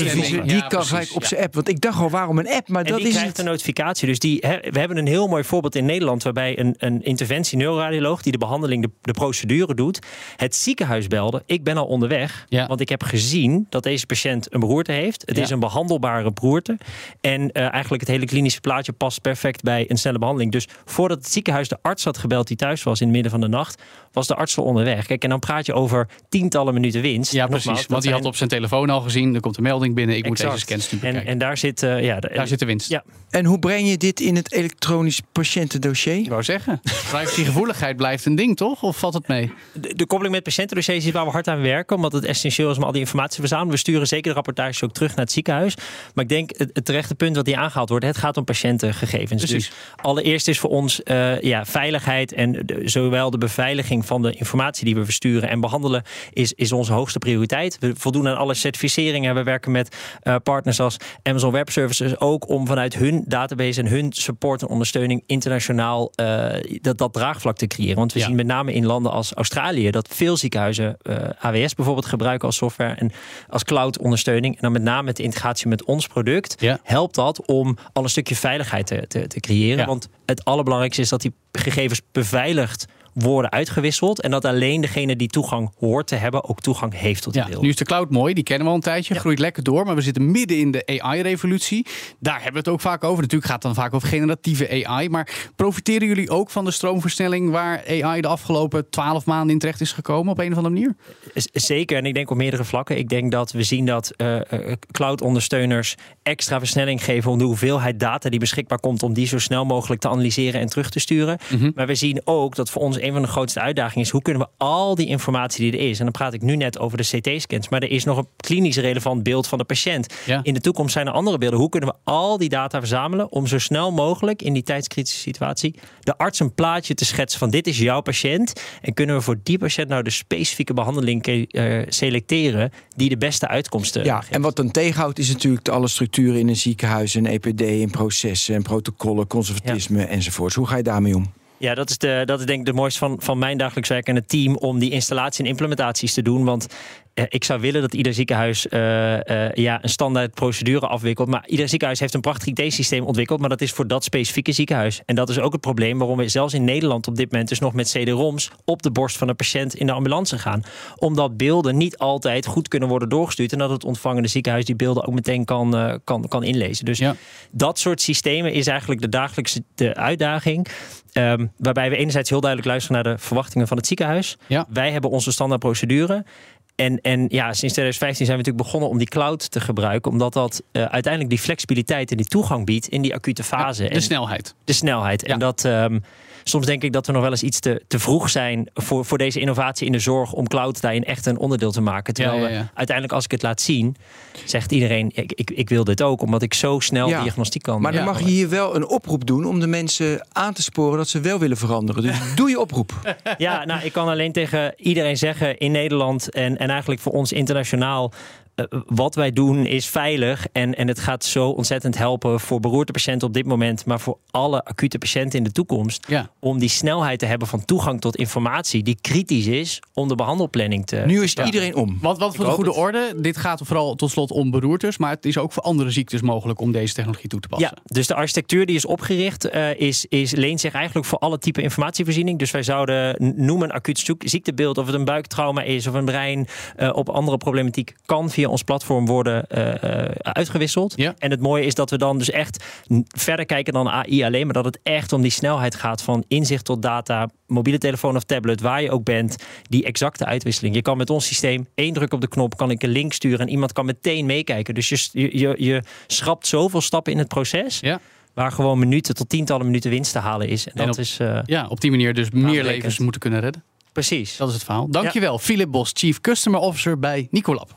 Die kan gelijk op ja. zijn app. Want ik dacht al, waarom een app? Maar En dat die is krijgt het. een notificatie. Dus die, hè, we hebben een heel mooi voorbeeld in Nederland... waarbij een, een interventie neuroradioloog die de behandeling, de, de procedure doet... het ziekenhuis belde, ik ben al onderweg. Ja. Want ik heb gezien dat deze patiënt een beroerte heeft. Het Ja. is een behandelbare beroerte. En eh, eigenlijk het hele klinische plaatje past perfect bij een snelle behandeling. Dus voordat het ziekenhuis de arts had gebeld die thuis was in het midden van de nacht... was de arts al onderweg. Kijk, en dan praat je over tientallen minuten winst. Ja, Nogmaals, precies. Want die had op zijn telefoon al gezien. Er komt een melding binnen. Ik moet deze scans en, en daar zit, eh, ja, de- Daar zit de winst. Ja, En hoe breng je dit in het elektronisch patiëntendossier? Ik wou zeggen, privacygevoeligheid blijft een ding, toch? Of valt het mee? de, de koppeling met patiëntendossiers is waar we hard aan werken. Omdat het essentieel is om al die informatie te verzamelen. We sturen zeker de rapportages ook terug naar het ziekenhuis. Maar ik denk het, het terechte punt wat hier aangehaald wordt. Het gaat om patiëntengegevens. Precies. Dus allereerst is voor ons eh, ja, veiligheid. En de- zowel de beveiliging van de informatie die we versturen en behandelen. Is, is onze hoogste prioriteit. We voldoen aan alle certificeringen. We werken met eh, partners als Amazon Web Services. Ook om vanuit hun database en hun support en ondersteuning internationaal eh, dat, dat draagvlak te creëren. Want we Ja. zien met name in landen als Australië dat veel ziekenhuizen eh, AWS bijvoorbeeld gebruiken als software en als cloud ondersteuning. En dan met name met de integratie met ons product Ja. helpt dat om al een stukje veiligheid te, te, te creëren. Ja. Want het allerbelangrijkste is dat die gegevens beveiligd worden uitgewisseld. En dat alleen degene die toegang hoort te hebben ook toegang heeft tot die Ja, beelden. nu is de cloud mooi, die kennen we al een tijdje, groeit lekker door. Maar we zitten midden in de AI-revolutie. Daar hebben we het ook vaak over. Natuurlijk gaat het dan vaak over generatieve AI. Maar profiteren jullie ook van de stroomversnelling waar AI de afgelopen twaalf maanden in terecht is gekomen op een of andere manier? Zeker, en ik denk op meerdere vlakken. Ik denk dat we zien dat eh, eh, cloud-ondersteuners extra versnelling geven om de hoeveelheid data die beschikbaar komt, om die zo snel mogelijk te analyseren en terug te sturen. Maar we zien ook dat voor ons een van de grootste uitdagingen is: hoe kunnen we al die informatie die er is, en dan praat ik nu net over de CT-scans, maar er is nog een klinisch relevant beeld van de patiënt. Ja. In de toekomst zijn er andere beelden. Hoe kunnen we al die data verzamelen om zo snel mogelijk in die tijdskritische situatie de arts een plaatje te schetsen van dit is jouw patiënt en kunnen we voor die patiënt nou de specifieke behandeling eh, selecteren die de beste uitkomsten Ja, geeft. en wat dan tegenhoudt is natuurlijk de alle structuren in een ziekenhuis, en EPD, en processen en protocollen, conservatisme enzovoorts. Hoe ga je daarmee om? Ja, dat is, de, dat is denk ik de mooiste van, van mijn dagelijks werk en het team om die installatie en implementaties te doen. Want ik zou willen dat ieder ziekenhuis eh, eh, ja, een standaard procedure afwikkelt. Maar ieder ziekenhuis heeft een prachtig IT-systeem ontwikkeld. Maar dat is voor dat specifieke ziekenhuis. En dat is ook het probleem waarom we zelfs in Nederland op dit moment dus nog met CD-ROMs op de borst van een patiënt in de ambulance gaan. Omdat beelden niet altijd goed kunnen worden doorgestuurd. En dat het ontvangende ziekenhuis die beelden ook meteen kan, eh, kan, kan inlezen. Dus Ja. dat soort systemen is eigenlijk de dagelijkse de uitdaging. Ehm, waarbij we enerzijds heel duidelijk luisteren naar de verwachtingen van het ziekenhuis. Ja. Wij hebben onze standaard procedure. En, en ja, sinds 2015 zijn we natuurlijk begonnen om die cloud te gebruiken. Omdat dat eh, uiteindelijk die flexibiliteit en die toegang biedt in die acute fase. De en snelheid. de snelheid. Ja. En dat ehm, soms denk ik dat we nog wel eens iets te, te vroeg zijn voor, voor deze innovatie in de zorg om cloud daarin echt een onderdeel te maken. Terwijl Ja, ja, ja. we uiteindelijk, als ik het laat zien, zegt iedereen: ik, ik, ik wil dit ook, omdat ik zo snel Ja. diagnostiek kan. Maar dan Ja. mag je hier wel een oproep doen om de mensen aan te sporen dat ze wel willen veranderen. Dus doe je oproep. Ja, nou, ik kan alleen tegen iedereen zeggen in Nederland en, en eigenlijk voor ons internationaal. Eh, wat wij doen is veilig en, en het gaat zo ontzettend helpen voor beroerte patiënten op dit moment, maar voor alle acute patiënten in de toekomst. Ja. Om die snelheid te hebben van toegang tot informatie die kritisch is om de behandelplanning te. Nu is Ja. iedereen om. Want wat voor de goede het. orde, dit gaat vooral tot slot om beroertes, maar het is ook voor andere ziektes mogelijk om deze technologie toe te passen. Ja, dus de architectuur die is opgericht, eh, is, is, leent zich eigenlijk voor alle type informatievoorziening. Dus wij zouden noemen een acuut ziektebeeld, of het een buiktrauma is of een brein eh, op andere problematiek, kan via ons platform worden eh, eh, uitgewisseld. Ja. En het mooie is dat we dan dus echt verder kijken dan AI alleen, maar dat het echt om die snelheid gaat van inzicht tot data, mobiele telefoon of tablet, waar je ook bent, die exacte uitwisseling. Je kan met ons systeem één druk op de knop, kan ik een link sturen en iemand kan meteen meekijken. Dus je, je, je, schrapt zoveel stappen in het proces. Ja. Waar gewoon minuten tot tientallen minuten winst te halen is. En En dat op- is eh, Ja, op die manier dus meer levens moeten kunnen redden. precies. Dat is het verhaal. Dankjewel, Philip Bos, Chief Customer Officer bij Nicolab.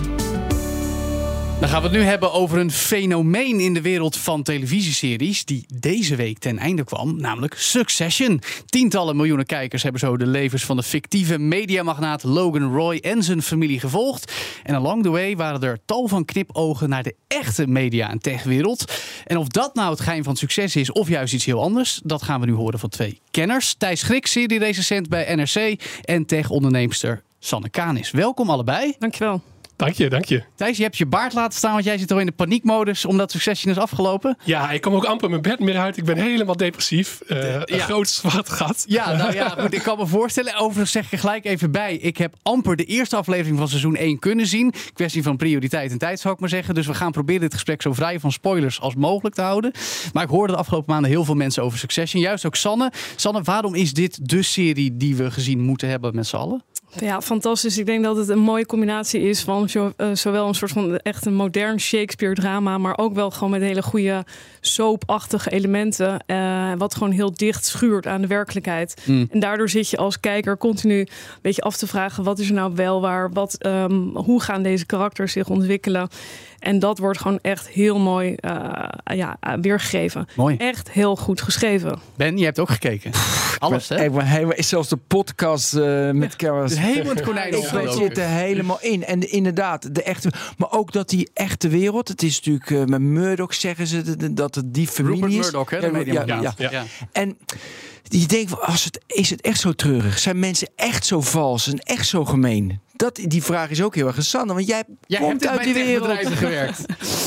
Dan gaan we het nu hebben over een fenomeen in de wereld van televisieseries die deze week ten einde kwam, namelijk Succession. Tientallen miljoenen kijkers hebben zo de levens van de fictieve mediamagnaat Logan Roy en zijn familie gevolgd. En along the way waren er tal van knipogen naar de echte media- en techwereld. En of dat nou het geheim van succes is of juist iets heel anders, dat gaan we nu horen van twee kenners. Thijs Grik, serie-recensent bij NRC en tech-onderneemster Sanne Kanis. Welkom allebei. Dankjewel. Dank je, dank je. Thijs, je hebt je baard laten staan, want jij zit al in de paniekmodus omdat Succession is afgelopen. Ja, ik kom ook amper mijn bed meer uit. Ik ben helemaal depressief. Een ja. groot zwart gat. Ja, nou ja, goed, ik kan me voorstellen. Overigens zeg ik er gelijk even bij. Ik heb amper de eerste aflevering van seizoen 1 kunnen zien. Kwestie van prioriteit en tijd, zou ik maar zeggen. Dus we gaan proberen dit gesprek zo vrij van spoilers als mogelijk te houden. Maar ik hoorde de afgelopen maanden heel veel mensen over Succession. Juist ook Sanne. Sanne, waarom is dit de serie die we gezien moeten hebben met z'n allen? Ja, fantastisch. Ik denk dat het een mooie combinatie is van zo, eh, zowel een soort van echt een modern Shakespeare-drama, maar ook wel gewoon met hele goede soapachtige elementen. eh, wat gewoon heel dicht schuurt aan de werkelijkheid. Mm. En daardoor zit je als kijker continu een beetje af te vragen: wat is er nou wel waar? Wat, ehm, hoe gaan deze karakters zich ontwikkelen? En dat wordt gewoon echt heel mooi eh, ja, weergegeven. Mooi. Echt heel goed geschreven. Ben, je hebt ook gekeken. Alles, hè? Ik ben helemaal, zelfs de podcast eh, met. Dus helemaal het konijn Ik zit er helemaal in. En inderdaad, de echte. Maar ook dat die echte wereld. Het is natuurlijk eh, met Murdoch zeggen ze dat- dat het die familie Rupert is. Murdoch, hè? de Ja, ja, ja. Ja. En je denkt, als het, is het echt zo treurig? Zijn mensen echt zo vals en echt zo gemeen? Dat, die vraag is ook heel erg interessant. Want jij Jij komt uit die wereld. gewerkt.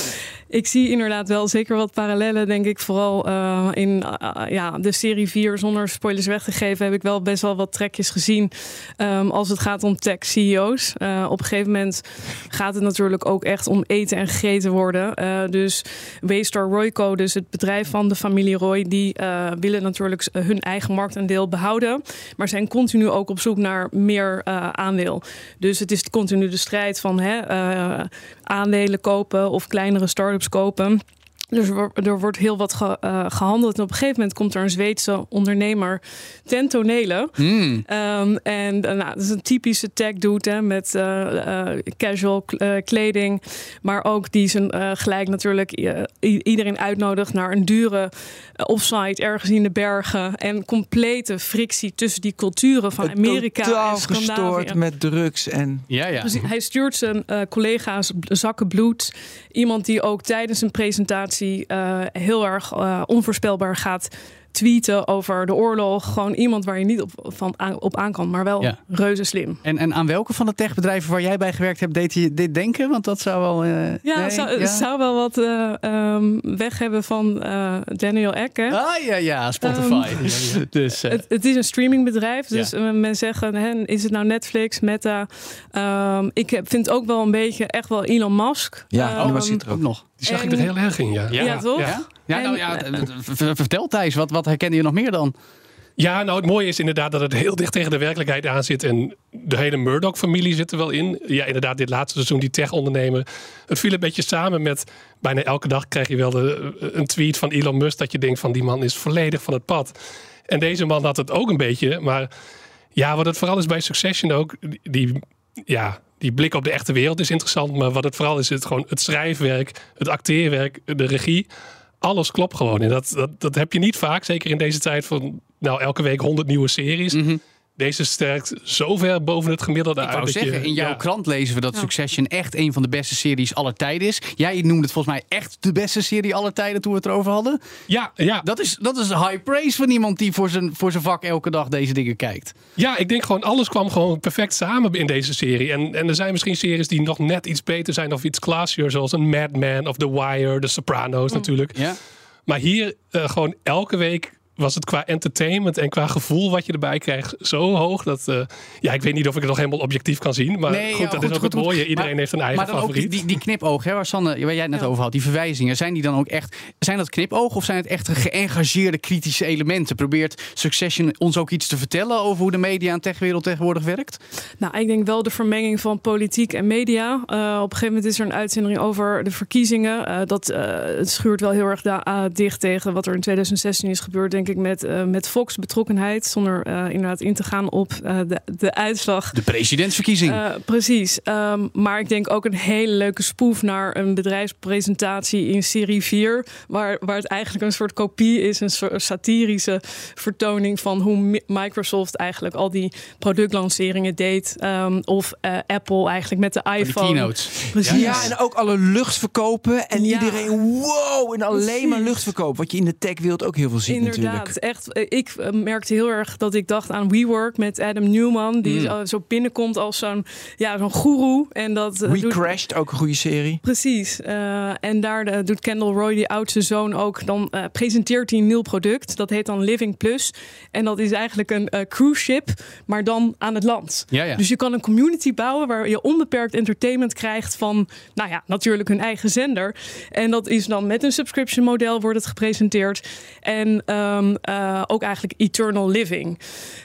Ik zie inderdaad wel zeker wat parallellen, denk ik. Vooral uh, in uh, ja, de serie 4, zonder spoilers weg te geven, heb ik wel best wel wat trekjes gezien. Um, als het gaat om tech CEO's. Uh, op een gegeven moment gaat het natuurlijk ook echt om eten en gegeten worden. dus Waystar Royco, dus het bedrijf van de familie Roy, die willen natuurlijk hun eigen marktaandeel behouden. Maar zijn continu ook op zoek naar meer aandeel. Dus het is continu de strijd van hè, aandelen kopen of kleinere start-ups kopen. Dus er wordt heel wat ge, uh, gehandeld. En op een gegeven moment komt er een Zweedse ondernemer ten tonele. Mm. Um, en uh, nou, dat is een typische tech dude hè, met uh, casual kleding. Maar ook die zijn gelijk natuurlijk iedereen uitnodigt naar een dure offsite ergens in de bergen. En complete frictie tussen die culturen van Amerika Totaal en Scandinavië. gestoord met drugs en... Ja, ja. Dus hij stuurt zijn collega's zakken bloed. Iemand die ook tijdens een presentatie uh, heel erg uh, onvoorspelbaar gaat tweeten over de oorlog. Gewoon iemand waar je niet op, van aan, op aan kan, maar wel Ja. reuze slim. En, en aan welke van de techbedrijven waar jij bij gewerkt hebt, deed je dit denken? Want dat zou wel. eh, Ja, nee? zou, Ja? zou wel wat eh, ehm, weg hebben van eh, Daniel Ek. Hè? Ah ja, ja, Spotify. dus, eh, Het, het is een streamingbedrijf, dus Ja. men zeggen, hè, is het nou Netflix, Meta? Ehm, ik heb, vind ook wel een beetje echt wel Elon Musk. Ja, Ehm, maar was zit er ook. nog. Die zag ik er heel erg in, ja. Ja, toch? Ja, ja, nou, ja vertel Thijs, wat, wat herken je nog meer dan? Ja, nou het mooie is inderdaad dat het heel dicht tegen de werkelijkheid aan zit. En de hele Murdoch-familie zit er wel in. Ja, inderdaad, dit laatste seizoen, die tech-ondernemer. Het viel een beetje samen met... Bijna elke dag krijg je wel de, een tweet van Elon Musk... dat je denkt van die man is volledig van het pad. En deze man had het ook een beetje. Maar ja, wat het vooral is bij Succession ook... die, ja, die blik op de echte wereld is interessant. Maar wat het vooral is, is het gewoon het schrijfwerk, het acteerwerk, de regie alles klopt gewoon. En dat, dat, dat heb je niet vaak. Zeker in deze tijd van nou, elke week honderd nieuwe series. Deze sterkt zo ver boven het gemiddelde Ik uit. wou dat zeggen, je- in jouw ja. krant lezen we dat Ja. Succession echt een van de beste series aller tijden is. Jij noemde het volgens mij echt de beste serie aller tijden toen we het erover hadden. Ja, ja, Dat is, dat is high praise van iemand die voor zijn, voor zijn vak elke dag deze dingen kijkt. ja, ik denk gewoon alles kwam gewoon perfect samen in deze serie. En, en er zijn misschien series die nog net iets beter zijn of iets classier. Zoals een Mad Men of The Wire, The Sopranos natuurlijk. Ja? Maar hier eh, gewoon elke week was het qua entertainment en qua gevoel wat je erbij krijgt zo hoog. Dat, eh, ja, ik weet niet of ik het nog helemaal objectief kan zien. Maar Nee, goed, ja, dat goed, is ook goed, het mooie. goed. Iedereen Maar- heeft een eigen Maar dan ook favoriet. die, die, die knipoog, hè, waar, Sanne, waar jij het net Ja. over had, die verwijzingen, zijn die dan ook echt, zijn dat knipoog of zijn het echt geëngageerde kritische elementen? Probeert Succession ons ook iets te vertellen over hoe de media en techwereld tegenwoordig werkt? Nou, ik denk wel de vermenging van politiek en media. Eh, op een gegeven moment is er een uitzending over de verkiezingen. Eh, dat eh, het schuurt wel heel erg da- dicht tegen wat er in 2016 is gebeurd, denk ik, met, eh, met Fox betrokkenheid. Zonder eh, inderdaad in te gaan op eh, de, de uitslag. De presidentsverkiezing. Eh, precies. Ehm, maar ik denk ook een hele leuke spoef naar een bedrijfspresentatie in serie 4. Waar, waar het eigenlijk een soort kopie is. Een soort satirische vertoning van hoe Mi- Microsoft eigenlijk al die productlanceringen deed. Ehm, of eh, Apple eigenlijk met de iPhone. keynotes. Precies. Ja, en ook alle luchtverkopen. En Ja. iedereen, wow, en alleen maar Precies. luchtverkoop. Wat je in de techwereld ook heel veel ziet Inderdaad, natuurlijk. echt. eh, Ik eh, merkte heel erg dat ik dacht aan WeWork met Adam Newman, die Mm. zo- binnenkomt als zo'n ja, zo'n goeroe. En dat eh, We doet- Crashed, ook een goede serie. Precies. En daar doet Kendall Roy, die oudste zoon, ook. Dan presenteert hij een nieuw product. Dat heet dan Living Plus. En dat is eigenlijk een cruise ship, maar dan aan het land. Ja, ja. Dus je kan een community bouwen waar je onbeperkt entertainment krijgt van, nou ja, natuurlijk hun eigen zender. En dat is dan met een subscription model wordt het gepresenteerd. En eh, ook eigenlijk eternal living.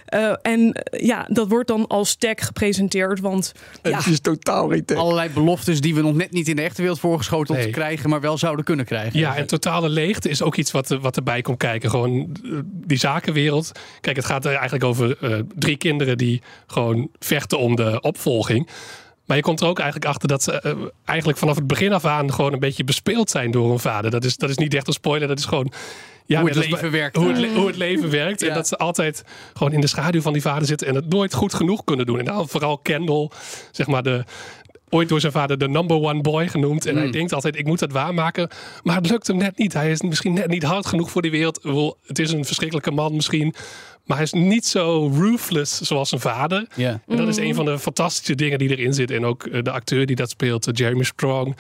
Eh, en eh, ja, dat wordt dan als tech gepresenteerd, want ja, Het is totaal niet tech. Allerlei beloftes die we nog net niet in de echte wereld voorgeschoteld Nee. krijgen, maar wel zouden kunnen krijgen. Ja, en totale leegte is ook iets wat, wat erbij komt kijken. Gewoon die zakenwereld. Kijk, het gaat er eigenlijk over eh, drie kinderen die gewoon vechten om de opvolging. Maar je komt er ook eigenlijk achter dat ze eigenlijk vanaf het begin af aan gewoon een beetje bespeeld zijn door hun vader. Dat is, dat is niet echt een spoiler, dat is gewoon. Ja, Hoe het leven werkt. Hoe het, le- hoe het leven werkt. Ja. En dat ze altijd gewoon in de schaduw van die vader zitten en het nooit goed genoeg kunnen doen. En dan vooral Kendall, zeg maar de, ooit door zijn vader de number one boy genoemd. En Mm. hij denkt altijd, ik moet het waarmaken. Maar het lukt hem net niet. Hij is misschien net niet hard genoeg voor die wereld. Het is een verschrikkelijke man misschien. Maar hij is niet zo ruthless zoals zijn vader. Ja. En dat is een van de fantastische dingen die erin zit. En ook eh, de acteur die dat speelt, eh, Jeremy Strong.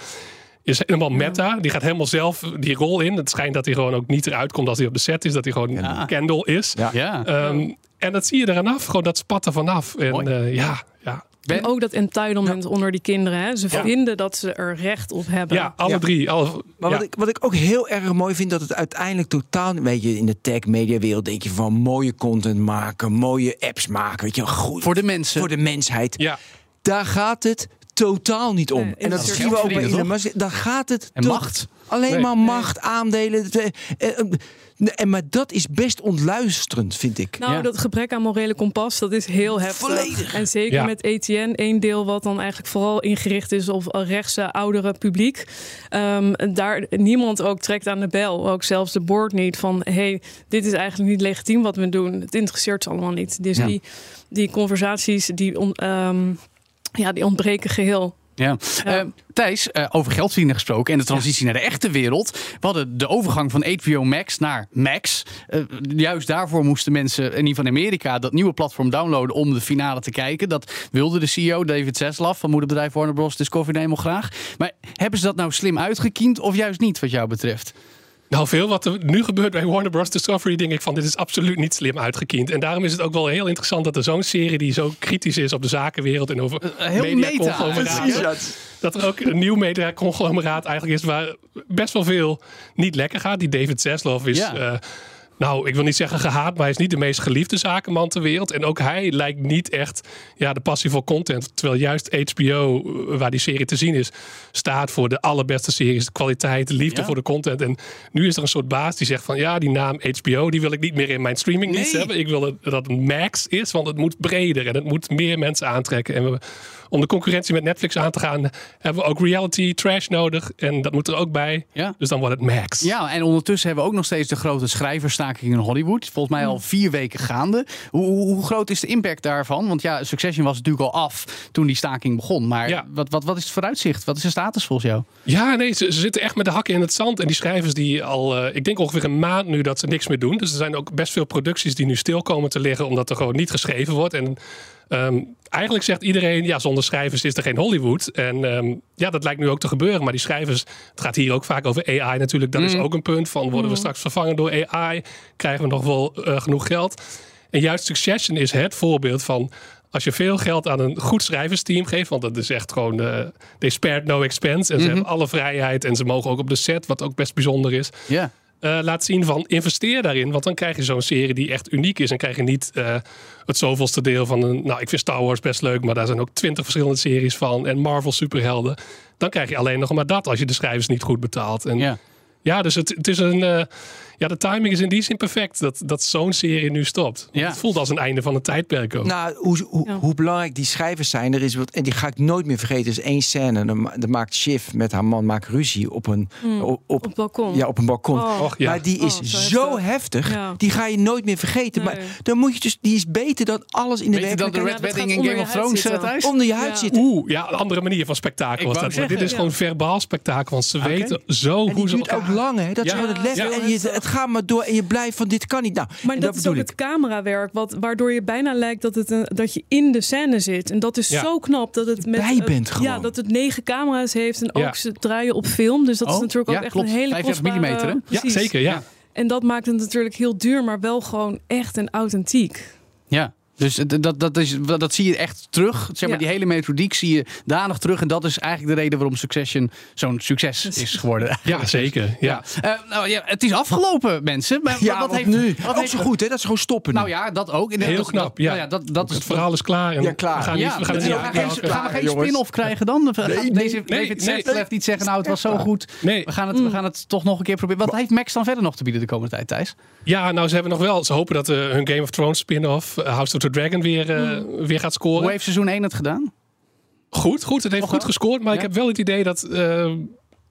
Is helemaal meta. Die gaat helemaal zelf die rol in. Het schijnt dat hij gewoon ook niet eruit komt als hij op de set is. Dat hij gewoon Ja. Kendall is. Ja. Ja. Ehm, en dat zie je eraan af. Gewoon dat spat er vanaf. En eh, ja, ja. En ook dat entitlement onder die kinderen. Hè? Ze Ja. vinden dat ze er recht op hebben. ja, alle Ja. drie. Alle, Maar ja. wat, ik, wat ik ook heel erg mooi vind, dat het uiteindelijk totaal... Weet je, in de tech-media-wereld denk je van mooie content maken, mooie apps maken. Weet je, goed Voor de mensen. voor de mensheid. ja. Daar gaat het totaal niet om. Nee, en dat zien we ook bij Elon Musk. Dan gaat het En tot- macht. Alleen Nee. maar macht, aandelen. eh, eh, eh, En, maar dat is best ontluisterend, vind ik. Nou, Ja. dat gebrek aan morele kompas, dat is heel heftig. Volledig. En zeker Ja. met ETN, één deel wat dan eigenlijk vooral ingericht is op een rechtse, oudere publiek. Ehm, daar niemand ook trekt aan de bel, ook zelfs de board niet, van hey, dit is eigenlijk niet legitiem wat we doen. Het interesseert ze allemaal niet. Dus Ja. die, die conversaties, die, ehm, ja, die ontbreken geheel. Ja. Eh, Thijs, eh, over geld verdienen gesproken en de transitie naar de echte wereld. We hadden de overgang van HBO Max naar Max. Eh, juist daarvoor moesten mensen, in ieder in Amerika, dat nieuwe platform downloaden om de finale te kijken. Dat wilde de CEO David Zaslav van moederbedrijf Warner Bros. Discovery helemaal graag. Maar hebben ze dat nou slim uitgekiend of juist niet, wat jou betreft? Nou, veel wat er nu gebeurt bij Warner Bros. Discovery, denk ik van dit is absoluut niet slim uitgekiend. En daarom is het ook wel heel interessant dat er zo'n serie die zo kritisch is op de zakenwereld en over Eh, heel meta. Dat er ook een nieuw mediaconglomeraat eigenlijk is waar best wel veel niet lekker gaat. Die David Zaslav is... Ja. eh, nou, ik wil niet zeggen gehaat, maar hij is niet de meest geliefde zakenman ter wereld. En ook hij lijkt niet echt ja, de passie voor content. Terwijl juist HBO, eh, waar die serie te zien is, staat voor de allerbeste series. De kwaliteit, de liefde Ja. voor de content. En nu is er een soort baas die zegt van ja, die naam HBO, die wil ik niet meer in mijn streamingdienst Nee. hebben. Ik wil dat het max is, want het moet breder en het moet meer mensen aantrekken. En we, om de concurrentie met Netflix aan te gaan, hebben we ook reality trash nodig. En dat moet er ook bij. Ja. Dus dan wordt het max. Ja, en ondertussen hebben we ook nog steeds de grote schrijversstaking in Hollywood. Volgens mij al vier weken gaande. Hoe, hoe, hoe groot is de impact daarvan? Want ja, Succession was natuurlijk al af toen die staking begon. Maar Ja. wat, wat, wat is het vooruitzicht? Wat is de status volgens jou? Ja, nee, ze, ze zitten echt met de hakken in het zand. En die schrijvers die al, eh, ik denk ongeveer een maand nu dat ze niks meer doen. Dus er zijn ook best veel producties die nu stil komen te liggen omdat er gewoon niet geschreven wordt. En ehm, eigenlijk zegt iedereen, ja, zonder schrijvers is er geen Hollywood. En ehm, ja, dat lijkt nu ook te gebeuren. Maar die schrijvers, het gaat hier ook vaak over AI natuurlijk. Dat is ook een punt van, worden we straks vervangen door AI? Krijgen we nog wel eh, genoeg geld? En juist Succession is het voorbeeld van als je veel geld aan een goed schrijversteam geeft, want dat is echt gewoon, eh they spared no expense. En ze hebben alle vrijheid en ze mogen ook op de set, wat ook best bijzonder is. Ja. Eh, laat zien van investeer daarin, want dan krijg je zo'n serie die echt uniek is. En krijg je niet eh, het zoveelste deel van een. Nou, ik vind Star Wars best leuk, maar daar zijn ook twintig verschillende series van. En Marvel superhelden. Dan krijg je alleen nog maar dat als je de schrijvers niet goed betaalt. En ja, Ja. dus het, het is een. eh, ja, de timing is in die zin perfect dat, dat zo'n serie nu stopt. Ja. Het voelt als een einde van een tijdperk ook. Nou, hoe, hoe, Ja. hoe belangrijk die schrijvers zijn, er is wat, en die ga ik nooit meer vergeten. Er is één scène, dan, dan maakt Shiv met haar man maakt ruzie op een, op, op, Op het balkon. ja, op een balkon. Oh. Och, ja. Maar die is Oh, zo zo heftig. die ga je nooit meer vergeten. Nee. Maar dan moet je dus, die is beter dan alles in de je dat de werkelijkheid. Red Wedding in Game of je Thrones, eh. Thijs? Onder je huid Ja. zitten. Oeh, ja, een andere manier van spektakel was dat. Maar dit is ja. gewoon verbaal spektakel. Want ze weten zo En die hoe ze duurt ook lang, hè? Dat is gewoon het les. En je, het gaat maar door en je blijft van dit kan niet. Nou, Maar dat, is bedoel ook ik. het camerawerk, wat, waardoor je bijna lijkt dat, het een, dat je in de scène zit. En dat is Ja. zo knap dat het met bij bent gewoon. Ja, dat het negen camera's heeft en Ja. ook ze draaien op film. Dus dat is Oh, natuurlijk ja, ook echt klopt. een hele 35 kostbare... millimeter, hè? Ja, Precies. zeker. Ja. En dat maakt het natuurlijk heel duur, maar wel gewoon echt en authentiek. Ja. Dus dat, dat, is, dat zie je echt terug. Zeg maar, Ja. Die hele methodiek zie je danig terug. En dat is eigenlijk de reden waarom Succession zo'n succes is geworden. ja, zeker. Ja. Eh, nou, ja, het is afgelopen, mensen. Maar Ja, wat wat heeft nu? Wat Ook heeft, zo goed, hè? Dat ze gewoon stoppen nu. Nou ja, dat ook. En Heel dat- knap, dat- ja. Nou ja, dat, dat is het verhaal is klaar. En Ja, klaar. We gaan, niet, Ja, we gaan niet we geen, uitmelken. gaan we geen jongens. spin-off krijgen dan? Gaat nee, Deze nee, David nee. Niet zeggen, nou het was zo goed. Nee. We gaan, het, we gaan het toch nog een keer proberen. Wat heeft Max dan verder nog te bieden de komende tijd, Thijs? Ja, nou, ze hebben nog wel. Ze hopen dat eh, hun Game of Thrones spin-off, eh, House of the Dragon, weer, eh, weer gaat scoren. Hoe heeft seizoen 1 het gedaan? Goed, goed. Het heeft Nog goed wel? gescoord. Maar ik heb wel het idee dat eh,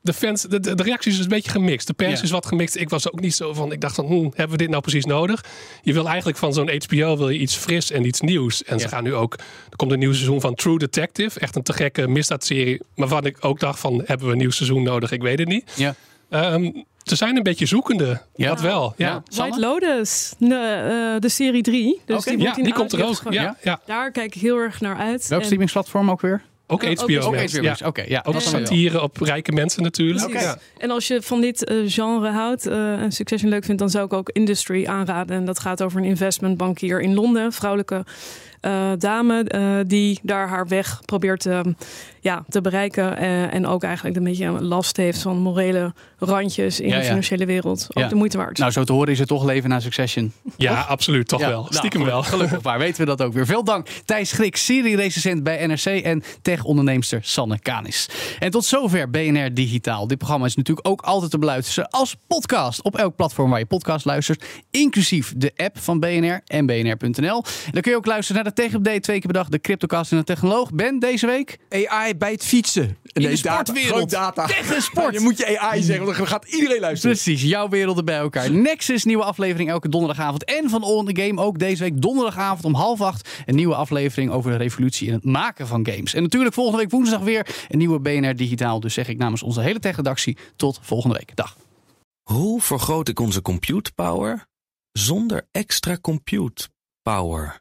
de fans, de, de, de reacties is een beetje gemixt. De pers Ja. is wat gemixt. Ik was ook niet zo van, ik dacht van, hm, hebben we dit nou precies nodig? Je wil eigenlijk van zo'n HBO wil je iets fris en iets nieuws. En ze gaan nu ook, er komt een nieuw seizoen van True Detective. Echt een te gekke misdaadserie. Maar wat ik ook dacht van, hebben we een nieuw seizoen nodig? Ik weet het niet. Ja. Ehm, ze zijn een beetje zoekende. Ja. Dat wel. Ja, Ja. White Lotus, de, eh, de serie 3. Dus Oké. die, ja die komt er ook. Ja, ja. Daar kijk ik heel erg naar uit. Welk En- streamingsplatform ook weer? Ook Ja, ook HBO HBO Max. Ja. Oké, oké, ja. Ook wel. satire op rijke mensen natuurlijk. Ja. En als je van dit eh, genre houdt eh, en Succession leuk vindt, dan zou ik ook Industry aanraden. En dat gaat over een investmentbankier in Londen, vrouwelijke eh, dame, eh, die daar haar weg probeert te, ja, te bereiken. eh, en ook eigenlijk een beetje een last heeft van morele randjes in Ja, de ja. financiële wereld. Ook Ja. de moeite waard. Nou, zo te horen is het toch leven na Succession. Ja, absoluut. Toch Ja, wel. nou, Stiekem wel. gelukkig- maar, weten we dat ook weer. Veel dank Thijs Grik, serie-recensent bij NRC en tech-onderneemster Sanne Kanis. En tot zover BNR Digitaal. Dit programma is natuurlijk ook altijd te beluisteren als podcast op elk platform waar je podcast luistert, inclusief de app van BNR en bnr.nl. En dan kun je ook luisteren naar de Tech Update twee keer per dag, de Cryptocast en de Technoloog. Ben, deze week AI bij het fietsen. in Nee, de sportwereld. Data. Tech en sport. Je moet je AI zeggen, want dan gaat iedereen luisteren. Precies, jouw werelden bij elkaar. Nexus, nieuwe aflevering elke donderdagavond. En van All in the Game ook deze week donderdagavond om half acht. Een nieuwe aflevering over de revolutie in het maken van games. En natuurlijk volgende week woensdag weer een nieuwe BNR Digitaal. Dus zeg ik namens onze hele tech-redactie tot volgende week. Dag. Hoe vergroot ik onze compute power zonder extra compute power?